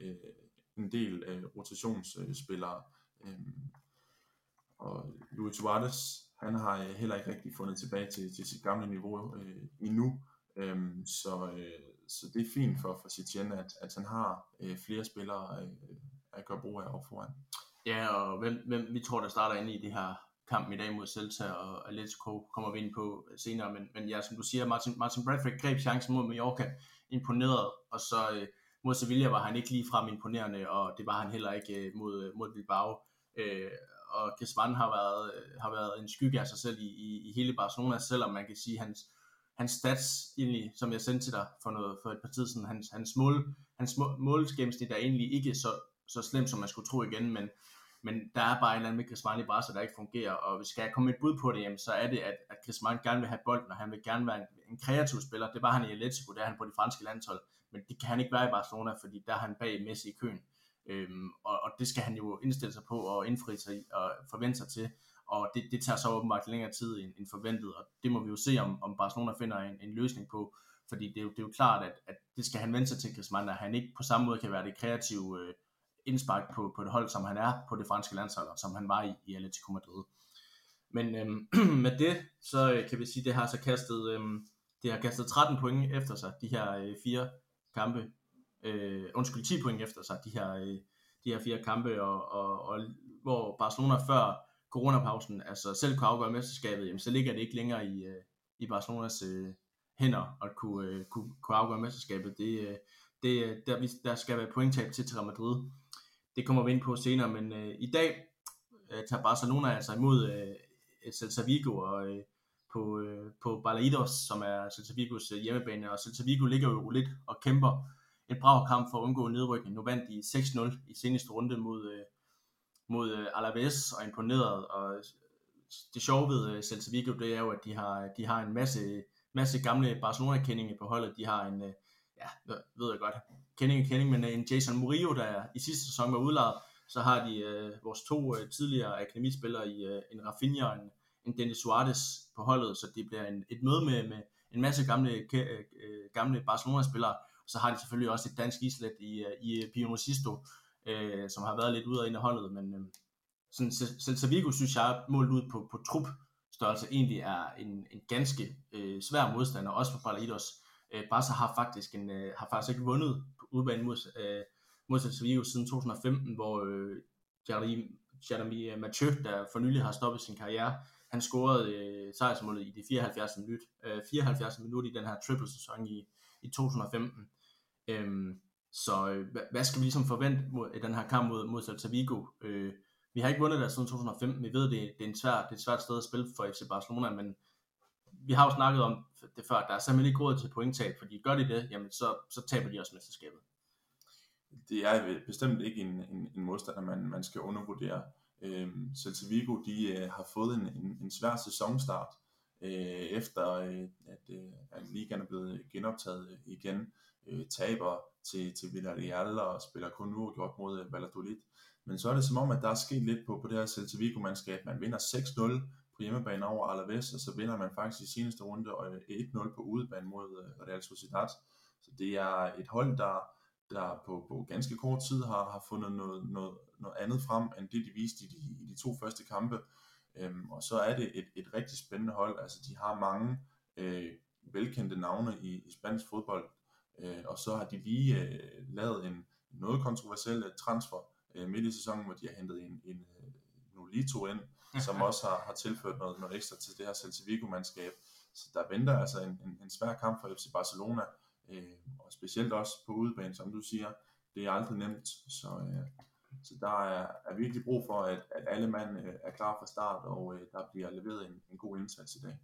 Speaker 2: øh, en del øh, rotationsspillere. Øh, og Luis Suarez, han har øh, heller ikke rigtig fundet tilbage til, til sit gamle niveau øh, endnu, Øhm, så, øh, så det er fint for, for Setien, at, at han har øh, flere spillere øh, at gøre brug af op foran.
Speaker 3: Ja, og hvem, hvem vi tror, der starter ind i det her kamp i dag mod Celta og Atletico, kommer vi ind på senere, men, men ja, som du siger, Martin, Martin Bradford greb chancen mod Mallorca, imponeret, og så øh, mod Sevilla var han ikke lige frem imponerende, og det var han heller ikke øh, mod, mod Bilbao. Øh, og Griezmann har været, øh, har været en skygge af sig selv i, i, i hele Barcelona, selvom man kan sige, hans, hans stats, egentlig, som jeg sendte til dig for, noget, for et par tid siden, hans, hans, mål, hans målsgennemsnit er egentlig ikke så, så slemt, som man skulle tro igen, men, men der er bare en eller anden med Griezmann i Barca, der ikke fungerer, og hvis skal jeg komme med et bud på det, jamen, så er det, at, at Griezmann gerne vil have bolden, og han vil gerne være en, en kreativ spiller. Det var han i Atletico, der er han på de franske landshold, men det kan han ikke være i Barcelona, fordi der er han bag Messi i køen. Øhm, og, og det skal han jo indstille sig på og indfri sig og forvente sig til. Og det, det tager så åbenbart længere tid end, end forventet, og det må vi jo se, om, om Barcelona finder en, en løsning på. Fordi det er jo, det er jo klart, at, at det skal han vende sig til Griezmann, at han ikke på samme måde kan være det kreative øh, indspark på, på det hold, som han er på det franske landshold, og som han var i, i Atletico Madrid. Men øhm, med det, så øh, kan vi sige, at det har så kastet, øhm, det har kastet 13 point efter sig, de her øh, fire kampe. Øh, undskyld, 10 point efter sig, de her, øh, de her fire kampe, og, og, og hvor Barcelona før coronapausen altså selv kunne afgøre mesterskabet, jamen, så ligger det ikke længere i, øh, i Barcelonas øh, hænder at kunne, øh, kunne, kunne afgøre mesterskabet. Det, øh, det, øh, der, der skal være pointtab til Real Madrid. Det kommer vi ind på senere, men øh, i dag øh, tager Barcelona altså imod øh, Celta Vigo og øh, på, øh, på Balaidos, som er Celta Vigos øh, hjemmebane, og Celta Vigo ligger jo lidt og kæmper et brav kamp for at undgå nedrykning. Nu vandt de 6-0 i seneste runde mod, øh, mod øh, Alaves og imponeret, og det sjove ved øh, Celta Vigo, det er jo, at de har, de har en masse, masse gamle Barcelona-kendinge på holdet. De har en, øh, ja, ved jeg godt, kending og kending, men øh, en Jason Murillo, der i sidste sæson var udlejet, så har de øh, vores to øh, tidligere akademispillere i øh, en Rafinha og en, en Dennis Suarez på holdet, så det bliver en, et møde med, med en masse gamle, øh, gamle Barcelona-spillere. Så har de selvfølgelig også et dansk islet i, øh, i øh, Pio Sisto, øh, som har været lidt ud af ind af holdet, men øh, sådan, Celta synes jeg målt ud på, på trup størrelse egentlig er en, en ganske øh, svær modstander, også for Balaidos. Øh, Barca har faktisk, en, øh, har faktisk ikke vundet på udbanen mod, øh, mod Celta siden 2015, hvor øh, Jeremy, Jeremy øh, Mathieu, der for nylig har stoppet sin karriere, han scorede øh, sejrsmålet i de 74 minut, øh, 74 minut i den her triple sæson i, i 2015. Øhm, så øh, hvad, skal vi ligesom forvente mod, i den her kamp mod, mod Celta Vigo? Øh, vi har ikke vundet der siden 2015. Vi ved, det, det, er, en svær, det er et svært sted at spille for FC Barcelona, men vi har jo snakket om det før, der er simpelthen ikke råd til pointtab, fordi gør de det, jamen så, så taber de også mesterskabet.
Speaker 2: Det er bestemt ikke en, en, en modstander, man, man skal undervurdere. Øhm, Celta Vigo, de øh, har fået en, en, en svær sæsonstart, øh, efter øh, at, øh, at ligaen er blevet genoptaget øh, igen. Øh, taber til, til Villarreal og spiller kun uafgjort mod øh, Valladolid. Men så er det som om, at der er sket lidt på, på det her Celta Vigo-mandskab. Man vinder 6-0 på hjemmebane over Alaves, og så vinder man faktisk i seneste runde 1-0 øh, på udebane mod øh, Real Sociedad. Så det er et hold, der, der på, på ganske kort tid har, har fundet noget, noget, noget andet frem, end det de viste i de, i de to første kampe. Øhm, og så er det et, et rigtig spændende hold. Altså de har mange øh, velkendte navne i, i spansk fodbold, øh, og så har de lige øh, lavet en noget kontroversiel transfer øh, midt i sæsonen, hvor de har hentet en, en, en øh, Nolito ind, som også har, har tilført noget, noget ekstra til det her Celta Vigo-mandskab. Så der venter altså en, en, en svær kamp for FC Barcelona, øh, og specielt også på udebane, som du siger. Det er aldrig nemt, så, øh, så der er, er virkelig brug for, at, at alle mand øh, er klar fra start, og øh, der bliver leveret en, en god indsats i dag.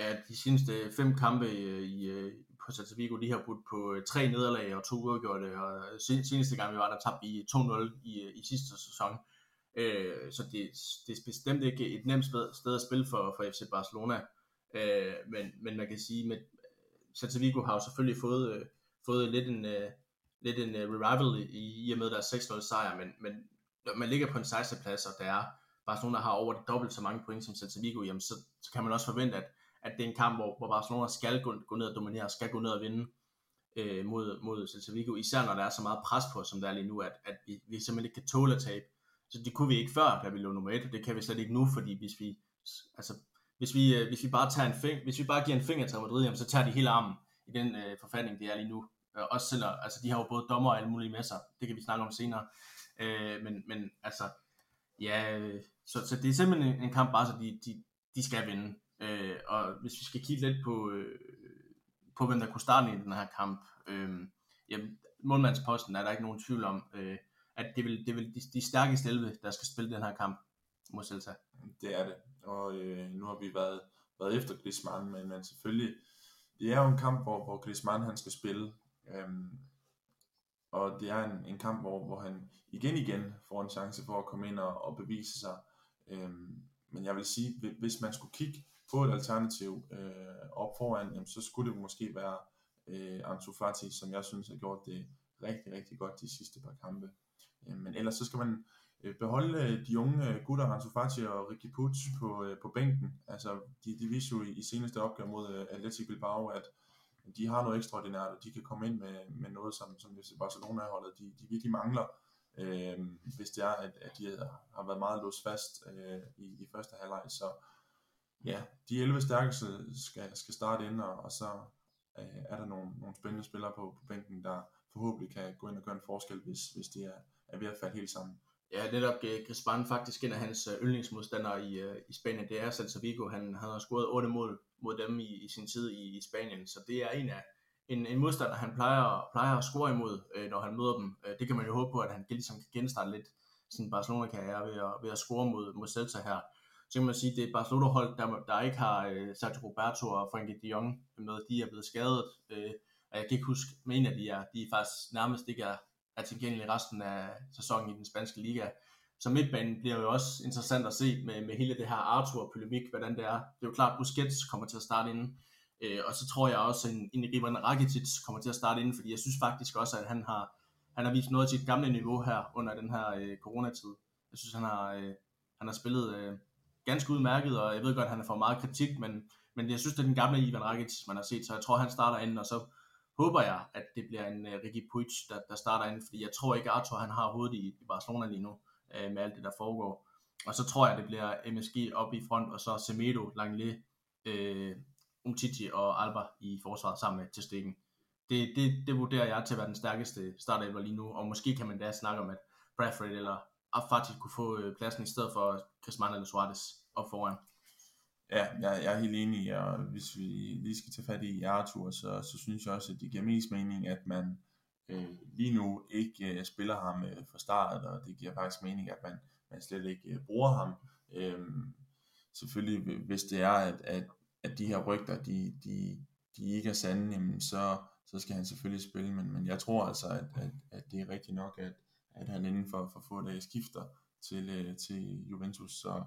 Speaker 3: Ja, de seneste fem kampe i, i, på Celta Vigo, lige har budt på øh, tre nederlag og to uafgjorte, og øh, seneste gang vi var der tabte vi 2-0 i, øh, i sidste sæson. Øh, så det, det er bestemt ikke et nemt sted at spille for, for FC Barcelona. Øh, men, men man kan sige, at Celta Vigo har jo selvfølgelig fået, øh, fået lidt en, øh, lidt en øh, revival i, i og med deres 6-0 sejr, men, men når man ligger på en 16. plads, og der er Barcelona har over det dobbelt så mange point som Celta Vigo, jamen så, så kan man også forvente, at, at det er en kamp, hvor, hvor Barcelona skal gå, gå ned og dominere, skal gå ned og vinde øh, mod, mod Celta Vigo, især når der er så meget pres på, som der er lige nu, at, at vi, vi simpelthen ikke kan tåle at tabe. Så det kunne vi ikke før, da vi lå nummer et, og det kan vi slet ikke nu, fordi hvis vi, altså, hvis vi, øh, hvis vi bare tager en fing, hvis vi bare giver en finger til Madrid, jamen, så tager de hele armen i den øh, forfatning, det er lige nu. Øh, også selvom, altså de har jo både dommer og alle mulige med sig, det kan vi snakke om senere. Øh, men, men altså, ja, øh, så, så det er simpelthen en, en kamp, bare så de, de, de skal vinde. Øh, og hvis vi skal kigge lidt på, øh, på hvem der kunne starte i den her kamp, øh, jamen, målmandsposten er der ikke nogen tvivl om, øh, at det vil, det vil de, de stærkeste 11, der skal spille den her kamp mod Celta.
Speaker 2: Det er det, og øh, nu har vi været, været efter Griezmann, men, men selvfølgelig, det er jo en kamp, hvor, hvor Griezmann han skal spille. øh, og det er en, en kamp, hvor, hvor han igen igen får en chance for at komme ind og, og bevise sig. Øhm, men jeg vil sige, hvis man skulle kigge få et alternativ øh, op foran, jamen, så skulle det måske være øh, Ansu Fati, som jeg synes har gjort det rigtig, rigtig godt de sidste par kampe. Øh, men ellers så skal man øh, beholde øh, de unge øh, gutter, Ansu Fati og Ricky Puig på, øh, på bænken. Altså, de, de viser jo i, i seneste opgør mod øh, Athletic Bilbao, at de har noget ekstraordinært, og de kan komme ind med, med noget, som, som FC Barcelona-holdet, de, de virkelig mangler, øh, hvis det er, at, at de har været meget låst fast øh, i, i første halvleg. Så ja, de 11 stærkeste skal, skal starte ind, og, og så øh, er der nogle, nogle spændende spillere på, på bænken, der forhåbentlig kan gå ind og gøre en forskel, hvis, hvis det er, er ved at falde helt sammen.
Speaker 3: Ja, netop øh, Griezmann faktisk en af hans øh, yndlingsmodstandere i, øh, i Spanien, det er Celta Vigo. Han, han har scoret 8 mål mod dem i, i sin tid i, i Spanien, så det er en af en, en modstander, han plejer, plejer at score imod, øh, når han møder dem. Øh, det kan man jo håbe på, at han ligesom kan genstarte lidt sin Barcelona-karriere ved at, ved at score mod, mod Celta her. Så kan man sige, at det er Barcelona-hold, der, der ikke har øh, Sergio Roberto og Frankie de Jong med. De er blevet skadet, øh, og jeg kan ikke huske, men af de er, de er faktisk nærmest ikke er, er tilgængelige resten af sæsonen i den spanske liga. Så midtbanen bliver jo også interessant at se med, med hele det her Arthur-polemik, hvordan det er. Det er jo klart, at Busquets kommer til at starte inden, øh, og så tror jeg også, at en, Rakitic kommer til at starte inden, fordi jeg synes faktisk også, at han har, han har vist noget til sit gamle niveau her under den her øh, coronatid. Jeg synes, han har, øh, han har spillet øh, ganske udmærket, og jeg ved godt, at han har fået meget kritik, men, men jeg synes, det er den gamle Ivan Rakitic, man har set, så jeg tror, han starter inden, og så håber jeg, at det bliver en uh, Ricky Puig, der, der starter inden, fordi jeg tror ikke, Arthur han har hovedet i, i Barcelona lige nu, uh, med alt det, der foregår. Og så tror jeg, det bliver MSG op i front, og så Semedo, Langley, uh, Umtiti og Alba i forsvaret sammen med til stikken. Det, det, det vurderer jeg til at være den stærkeste startelver lige nu, og måske kan man da snakke om, at Bradford eller Afati kunne få øh, pladsen i stedet for Griezmann eller Suarez op foran.
Speaker 2: Ja, jeg, jeg er helt enig, og hvis vi lige skal tage fat i Arthur, så, så synes jeg også, at det giver mest mening, at man øh, lige nu ikke øh, spiller ham øh, fra start, og det giver faktisk mening, at man, man slet ikke øh, bruger ham. Øh, selvfølgelig, hvis det er, at, at, at de her rygter, de, de, de ikke er sande, jamen så, så skal han selvfølgelig spille, men, men jeg tror altså, at, at, at det er rigtigt nok, at, at han inden for, for få dage skifter til, øh, til Juventus, så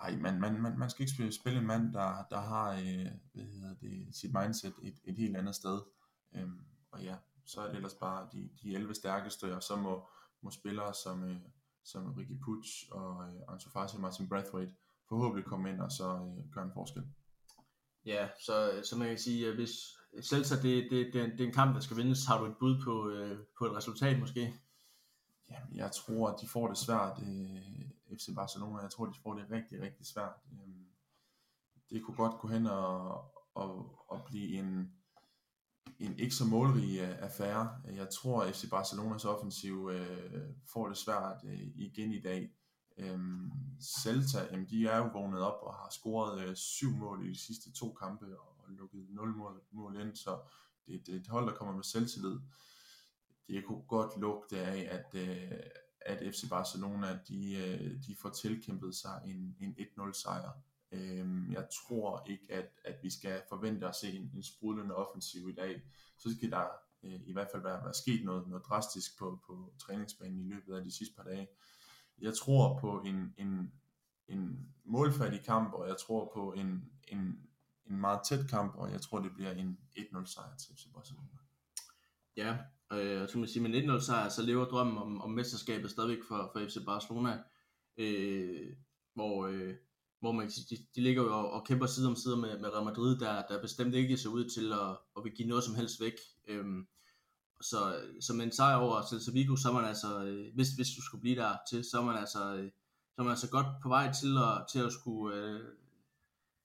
Speaker 2: ej, man, man, man, man skal ikke spille, spille en mand, der, der har øh, hvad hedder det, sit mindset et, et helt andet sted. Øhm, og ja, så er det ellers bare de, de 11 stærkeste, og så må, må spillere som, øh, som Ricky Puig og øh, Ansu Fati og Martin Brathwaite forhåbentlig komme ind og så øh, gøre en forskel.
Speaker 3: Ja, så, øh, så man kan sige, at hvis Celta det, det, det, det er en kamp, der skal vindes, har du et bud på, øh, på et resultat måske?
Speaker 2: Jamen, jeg tror, at de får det svært, øh, FC Barcelona. Jeg tror, de får det rigtig, rigtig svært. Øh, det kunne godt gå hen og, og, og blive en, en ikke så målrig øh, affære. Jeg tror, at FC Barcelonas offensiv øh, får det svært øh, igen i dag. Øhm, Celta, jamen, de er jo vågnet op og har scoret øh, syv mål i de sidste to kampe og, og lukket nul mål, mål ind, så det, det er et hold, der kommer med selvtillid det kunne godt lugte af, at, øh, at FC Barcelona de, øh, de får tilkæmpet sig en, en 1-0 sejr. Øh, jeg tror ikke, at, at vi skal forvente at se en, en sprudlende offensiv i dag. Så skal der øh, i hvert fald være, være sket noget, noget drastisk på, på træningsbanen i løbet af de sidste par dage. Jeg tror på en, en, en målfattig kamp, og jeg tror på en, en, en meget tæt kamp, og jeg tror, det bliver en 1-0 sejr til FC Barcelona.
Speaker 3: Ja, Øh, så man sige, med 1-0 sejr, så lever drømmen om, om mesterskabet stadigvæk for, for FC Barcelona, øh, hvor, øh, hvor man, de, de ligger jo og, og kæmper side om side med, med Real Madrid, der, der bestemt ikke ser ud til at, at vil give noget som helst væk. Øh, så, så med en sejr over Celta Vigo, så er man altså, øh, hvis, hvis du skulle blive der til, så er man altså, øh, så er man altså godt på vej til at, til at skulle, øh,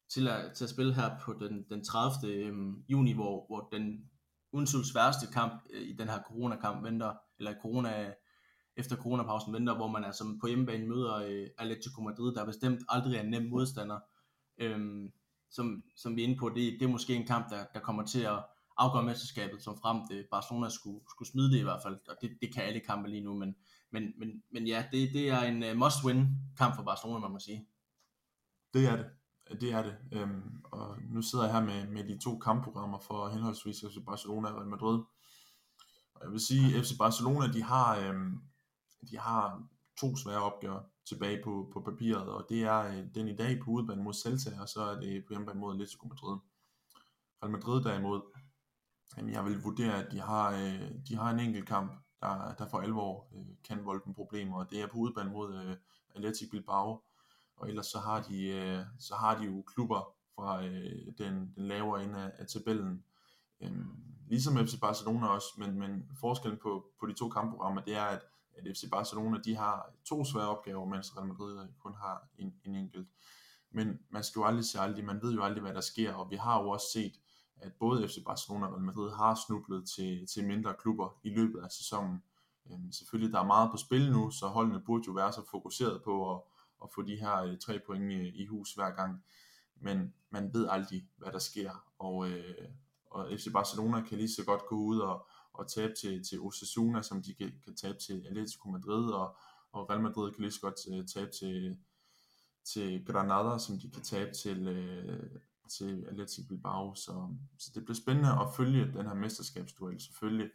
Speaker 3: til at, til at spille her på den, den 30. Øh, juni, hvor, hvor den Unsuls værste kamp øh, i den her coronakamp venter, eller corona, efter coronapausen venter, hvor man altså på hjemmebane møder øh, Atletico Madrid, der bestemt aldrig er en nem modstander. Øhm, som, som vi er inde på, det, det er måske en kamp, der, der kommer til at afgøre mesterskabet, som frem det Barcelona skulle, skulle smide det i hvert fald, og det, det kan alle kampe lige nu, men, men, men, men ja, det, det er en øh, must-win kamp for Barcelona, man må sige.
Speaker 2: Det er det. Det er det. Øhm, og nu sidder jeg her med, med de to kampprogrammer for henholdsvis FC Barcelona og Real Madrid. Og jeg vil sige, at FC Barcelona, de har, øhm, de har to svære opgør tilbage på, på papiret, og det er øh, den i dag på udebane mod Celta, og så er det på hjemmebane mod Atletico Madrid. Real Madrid derimod, jamen jeg vil vurdere, at de har, øh, de har en enkelt kamp, der, der for alvor øh, kan volde dem problemer, og det er på udebane mod øh, Athletic Bilbao, og ellers så har de, øh, så har de jo klubber fra øh, den, den lavere ende af, af tabellen, øhm, ligesom FC Barcelona også, men, men forskellen på, på de to kampprogrammer, det er, at, at FC Barcelona, de har to svære opgaver, mens Real Madrid øh, kun har en, en enkelt. Men man skal jo aldrig se aldrig, man ved jo aldrig, hvad der sker, og vi har jo også set, at både FC Barcelona og Real Madrid har snublet til, til mindre klubber i løbet af sæsonen. Øhm, selvfølgelig, der er meget på spil nu, så holdene burde jo være så fokuseret på at, at få de her øh, tre point i, i hus hver gang. Men man ved aldrig, hvad der sker, og, øh, og FC Barcelona kan lige så godt gå ud og, og tabe til, til Osasuna, som de kan, kan tabe til Atletico Madrid, og, og Real Madrid kan lige så godt øh, tabe til, til Granada, som de kan tabe til, øh, til Atletico Bilbao. Så, så det bliver spændende at følge den her mesterskabsduel selvfølgelig.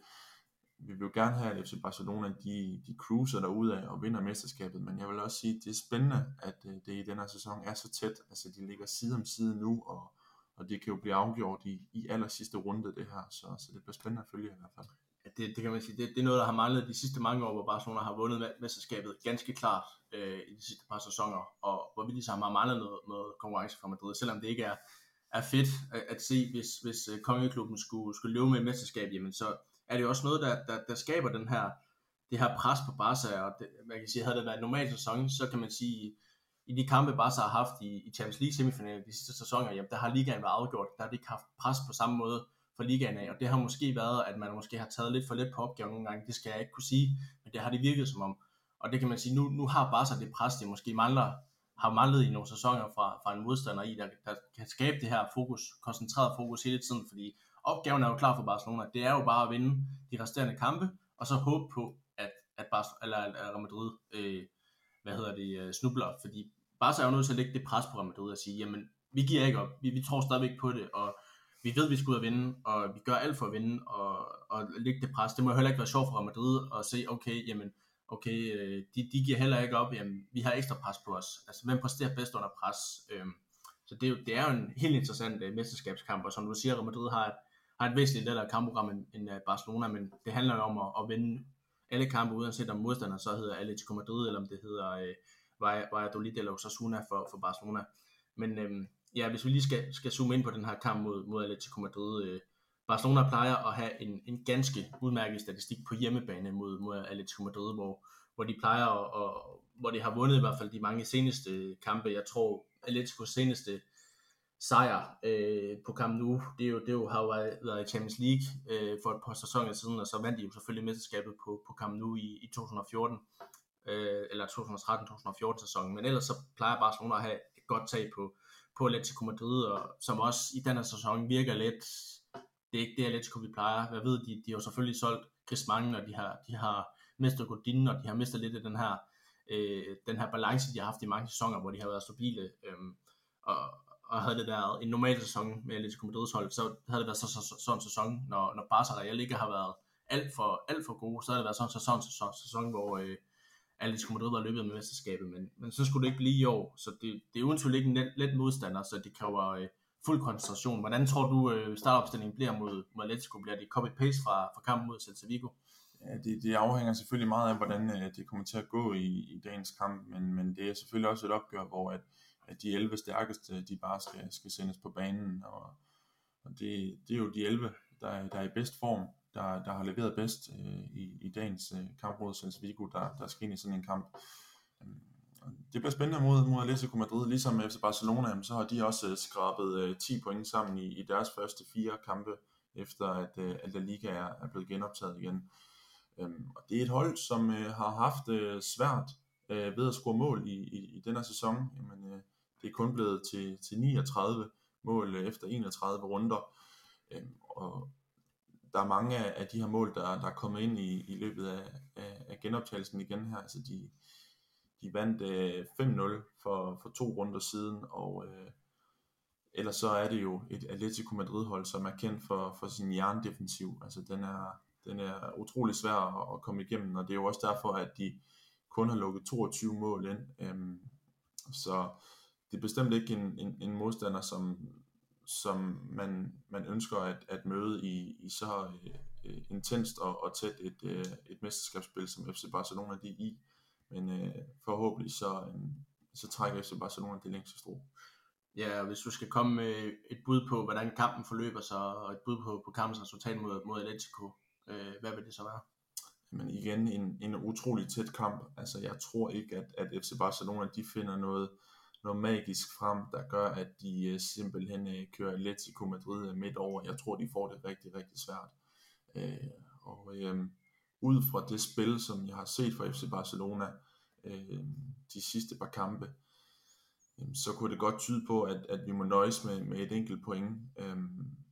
Speaker 2: Vi vil jo gerne have, at FC Barcelona de, de cruiser af og vinder mesterskabet, men jeg vil også sige, at det er spændende, at øh, det i den her sæson er så tæt. Altså de ligger side om side nu, og og det kan jo blive afgjort i, i aller sidste runde det her, så, så det bliver spændende at følge i hvert fald.
Speaker 3: Ja, det, det kan man sige, det, det er noget, der har manglet de sidste mange år, hvor Barcelona har vundet mesterskabet ganske klart øh, i de sidste par sæsoner, og hvor vi ligesom har manglet noget, noget konkurrence fra Madrid, selvom det ikke er, er fedt at, at se, hvis, hvis øh, kongeklubben skulle, skulle løbe med et mesterskab, jamen så er det jo også noget, der, der, der skaber den her, det her pres på Barca, og det, man kan sige, havde det været en normal sæson, så kan man sige, i de kampe, Barca har haft i, i Champions League semifinalen de sidste sæsoner, jamen, der har ligaen været afgjort. Der har de ikke haft pres på samme måde for ligaen af, og det har måske været, at man måske har taget lidt for lidt på opgaven nogle gange, det skal jeg ikke kunne sige, men det har det virket som om. Og det kan man sige, nu, nu har Barca det pres, det måske mangler, har manglet i nogle sæsoner fra, fra en modstander i, der, der kan skabe det her fokus, koncentreret fokus hele tiden, fordi opgaven er jo klar for Barcelona. Det er jo bare at vinde de resterende kampe, og så håbe på, at, at, Barcelona, eller, at Real Madrid øh, hvad hedder det, øh, snubler, fordi Barca er jo nødt til at lægge det pres på Real Madrid og sige, jamen, vi giver ikke op, vi, vi tror stadigvæk på det, og vi ved, at vi skal ud og vinde, og vi gør alt for at vinde, og, og lægge det pres. Det må jo heller ikke være sjovt for Real Madrid at se, okay, jamen, okay, øh, de, de giver heller ikke op, jamen, vi har ekstra pres på os. Altså, hvem præsterer bedst under pres? Øh, så det er, jo, det er jo en helt interessant øh, mesterskabskamp, og som du siger, Real Madrid har et, har et væsentligt lettere kampprogram end, end øh, Barcelona, men det handler jo om at, at vinde alle kampe, uanset om modstander så hedder Atletico Madrid, eller om det hedder øh, Valladolid eller Osasuna for, for Barcelona. Men øh, ja, hvis vi lige skal, skal zoome ind på den her kamp mod, mod Atletico Madrid, øh, Barcelona plejer at have en, en ganske udmærket statistik på hjemmebane mod, mod Atletico Madrid, hvor, hvor de plejer at, og, hvor de har vundet i hvert fald de mange seneste øh, kampe. Jeg tror, Atleticos seneste sejr øh, på Camp Nou, det, er jo, det er jo, har jo været i Champions League øh, for et par sæsoner siden, og så vandt de jo selvfølgelig mesterskabet på, på Camp Nou i, i 2014 øh, eller 2013-2014 sæsonen, men ellers så plejer Barcelona at have et godt tag på, på Atletico Madrid, og som også i den her sæson virker lidt, det er ikke det Atletico vi plejer. Hvad ved, de, de har jo selvfølgelig solgt Griezmann, og de har, de har mistet Godin, og de har mistet lidt af den her, øh, den her balance, de har haft i mange sæsoner, hvor de har været stabile, øh, og, og havde det været en normal sæson med Atletico Madrids hold, så havde det været så, så, så, sådan en sæson, når, når Barca Real ikke har været alt for, alt for gode, så havde det været sådan en sæson, sæson, sæson hvor, øh, Atletico Madrid var løbet med mesterskabet, men, men så skulle det ikke blive i år, så det, det er uden tvivl ikke en let, let modstander, så det kræver øh, fuld koncentration. Hvordan tror du, øh, startopstillingen bliver mod, mod Atletico? Bliver det copy-paste fra, fra kampen mod Celta Vigo?
Speaker 2: Ja, det, det afhænger selvfølgelig meget af, hvordan øh, det kommer til at gå i, i dagens kamp, men, men det er selvfølgelig også et opgør, hvor at, at de 11 stærkeste, de bare skal, skal sendes på banen, og, og det, det er jo de 11, der, der er i bedst form, der, der har leveret bedst øh, i, i dagens øh, kamp mod Celta Vigo, der, der skal ind i sådan en kamp. Øhm, det bliver spændende mod, mod Atletico Madrid, ligesom FC Barcelona, så har de også øh, skrabet øh, 10 point sammen i, i deres første fire kampe, efter at, øh, at La Liga er, er blevet genoptaget igen. Øhm, og det er et hold, som øh, har haft øh, svært øh, ved at score mål i, i, i her sæson. Jamen, øh, det er kun blevet til, til 39 mål øh, efter 31 runder. Øhm, og der er mange af de her mål, der, der er kommet ind i, i løbet af, af, af genoptagelsen igen her. Altså de, de vandt øh, 5-0 for, for to runder siden, og øh, ellers så er det jo et Atletico Madrid-hold, som er kendt for, for sin jerndefensiv. Altså den er, den er utrolig svær at, at komme igennem, og det er jo også derfor, at de kun har lukket 22 mål ind. Øhm, så det er bestemt ikke en, en, en modstander, som, som man, man ønsker at, at møde i, i så øh, intenst og, og tæt et, øh, et mesterskabsspil, som FC Barcelona de er i. Men øh, forhåbentlig så, øh, så trækker FC Barcelona det længste strå.
Speaker 3: Ja, og hvis du skal komme med et bud på, hvordan kampen forløber sig, og et bud på, på kampens resultat mod, mod Atletico, øh, hvad vil det så være?
Speaker 2: Men igen, en, en utrolig tæt kamp. Altså, jeg tror ikke, at, at FC Barcelona de finder noget, noget magisk frem, der gør, at de øh, simpelthen øh, kører Atletico Madrid uh, midt over. Jeg tror, de får det rigtig, rigtig svært. Øh, og øh, ud fra det spil, som jeg har set fra FC Barcelona øh, de sidste par kampe, øh, så kunne det godt tyde på, at, at vi må nøjes med, med et enkelt point. Øh,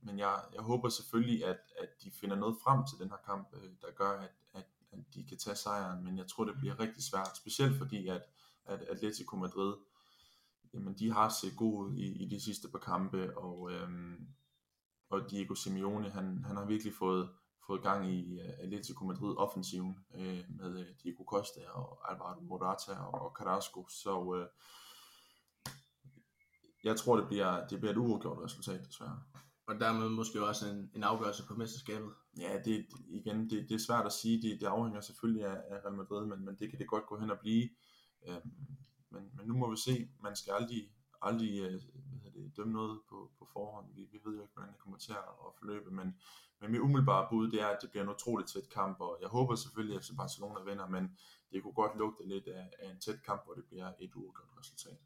Speaker 2: men jeg, jeg håber selvfølgelig, at, at de finder noget frem til den her kamp, øh, der gør, at, at, at de kan tage sejren. Men jeg tror, det bliver rigtig svært, specielt fordi, at, at Atletico Madrid, jamen, de har set gode ud i, i de sidste par kampe, og, øhm, og Diego Simeone, han, han har virkelig fået, fået gang i uh, Atletico Madrid offensiven øh, med uh, Diego Costa og Alvaro Morata og, og Carrasco. Så uh, jeg tror, det bliver, det bliver et uafgjort resultat, desværre.
Speaker 3: Og dermed måske også en, en afgørelse på mesterskabet.
Speaker 2: Ja, det, igen, det, det er svært at sige. Det, det afhænger selvfølgelig af, af Real Madrid, men, men det kan det godt gå hen og blive. Øhm, men, men nu må vi se. Man skal aldrig, aldrig øh, hvad hvad det, dømme noget på, på forhånd. Vi, vi ved jo ikke, hvordan det kommer til at forløbe, men, men mit umiddelbare bud, det er, at det bliver en utroligt tæt kamp, og jeg håber selvfølgelig, at FC Barcelona vinder, men det kunne godt lugte lidt af, af en tæt kamp, hvor det bliver et uafgjort resultat.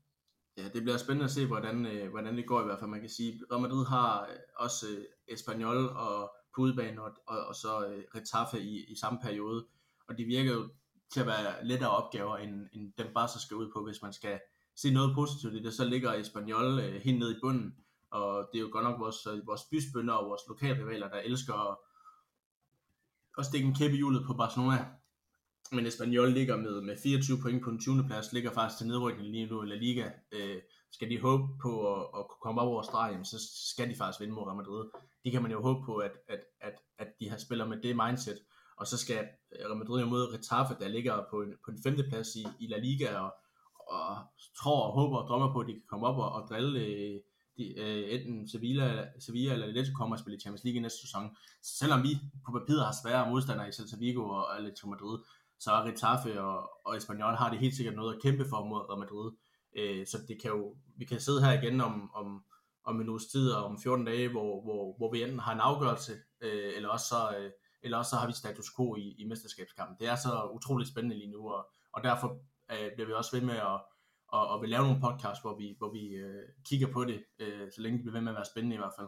Speaker 3: Ja, det bliver spændende at se, hvordan, øh, hvordan det går i hvert fald. Man kan sige, Real Madrid har øh, også øh, Espanyol og på udebane, og, og, og så øh, i, i samme periode. Og de virker jo til at være lettere opgaver, end, end dem bare så skal ud på, hvis man skal se noget positivt i det. Så ligger Espanyol øh, helt nede i bunden, og det er jo godt nok vores, øh, vores bysbønder og vores lokalrivaler, der elsker at, at stikke en kæppe i hjulet på Barcelona men Espanyol ligger med, med 24 point på den 20. plads, ligger faktisk til nedrykning lige nu i La Liga. Øh, skal de håbe på at, at komme op over stregen, så skal de faktisk vinde mod Real Madrid. Det kan man jo håbe på, at, at, at, at de har spiller med det mindset. Og så skal Real Madrid imod mod der ligger på en, på en femte plads i, i La Liga, og, og tror og håber og drømmer på, at de kan komme op og, og drille øh, de, øh, enten Sevilla, Sevilla eller Atletico kommer og spille Champions League i næste sæson. Så selvom vi på papiret har svære modstandere i Celta Vigo og Atletico Madrid, så Retaffe og, og Espanyol har det helt sikkert noget at kæmpe for mod Real Madrid. Øh, så det kan jo, vi kan sidde her igen om, om, om en uges tid og om 14 dage, hvor, hvor, hvor vi enten har en afgørelse, øh, eller, også så, øh, eller også så har vi status quo i, i mesterskabskampen. Det er så utroligt spændende lige nu, og, og derfor øh, bliver vi også ved med at og, og vil lave nogle podcasts, hvor vi, hvor vi øh, kigger på det, øh, så længe det bliver ved med at være spændende i hvert fald.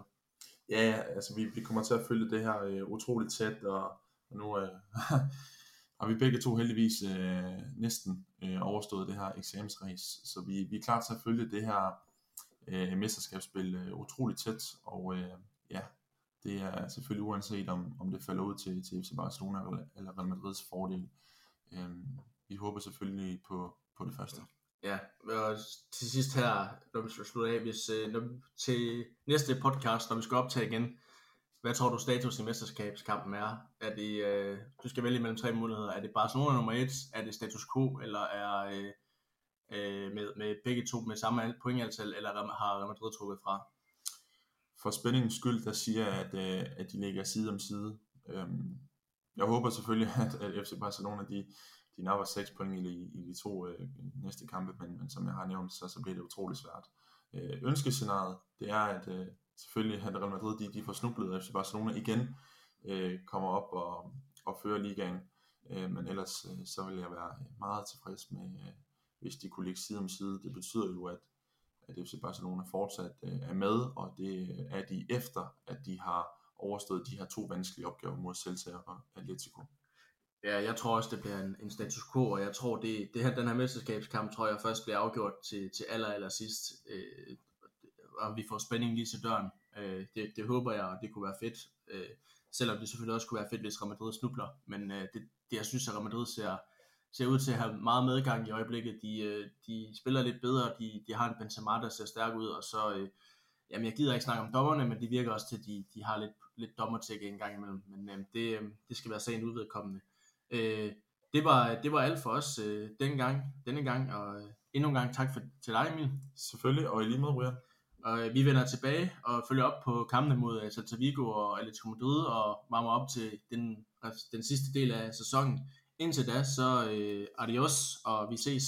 Speaker 2: Ja, altså vi, vi kommer til at følge det her øh, utroligt tæt, og, og nu øh, har vi begge to heldigvis øh, næsten øh, overstået det her eksamensræs, så vi, vi er klar til at følge det her øh, mesterskabsspil øh, utroligt tæt, og øh, ja, det er selvfølgelig uanset om, om det falder ud til, til FC Barcelona eller, Real Madrids fordel. Øhm, vi håber selvfølgelig på, på det første.
Speaker 3: Ja, og til sidst her, når vi skal slutte af, hvis, øh, når, til næste podcast, når vi skal optage igen, hvad tror du status i mesterskabskampen er? Er det, øh, du skal vælge mellem tre muligheder. Er det Barcelona nummer et? Er det status quo? Eller er øh, øh, med, med begge to med samme pointantal? Eller har Real Madrid trukket fra?
Speaker 2: For spændingens skyld, der siger jeg, at, øh, at de ligger side om side. Øhm, jeg håber selvfølgelig, at, at FC Barcelona de, de napper 6 point i, i de to øh, næste kampe, men, men som jeg har nævnt, så, så bliver det utrolig svært. Øh, ønskescenariet, det er, at, øh, selvfølgelig at Real Madrid, de, de får snublet, FC Barcelona igen øh, kommer op og, og fører ligaen. Øh, men ellers øh, så vil jeg være meget tilfreds med, øh, hvis de kunne ligge side om side. Det betyder jo, at, at FC Barcelona fortsat øh, er med, og det øh, er de efter, at de har overstået de her to vanskelige opgaver mod Celta og Atletico.
Speaker 3: Ja, jeg tror også, det bliver en, en status quo, og jeg tror, det, det her, den her mesterskabskamp, tror jeg først bliver afgjort til, til aller, aller sidst. Øh, og vi får spænding lige til døren. Øh, det, det håber jeg, og det kunne være fedt. Øh, selvom det selvfølgelig også kunne være fedt, hvis Real Madrid snubler. Men øh, det, det, jeg synes, at Real Madrid ser, ser ud til at have meget medgang i øjeblikket. De, øh, de spiller lidt bedre, de, de har en Benzema, der ser stærk ud, og så, øh, jamen jeg gider ikke snakke om dommerne, men det virker også til, at de, de har lidt, lidt dommertække en gang imellem. Men øh, det, øh, det skal være sagen udvedkommende. Øh, det, var, det var alt for os øh, denne, gang, denne gang, og øh, endnu en gang tak for, til dig, Emil.
Speaker 2: Selvfølgelig, og i lige måde, Brian.
Speaker 3: Og øh, vi vender tilbage og følger op på kampene mod uh, Celta Vigo og Atletico Madrid og varmer op til den, den sidste del af sæsonen. Indtil da, så øh, adios, og vi ses.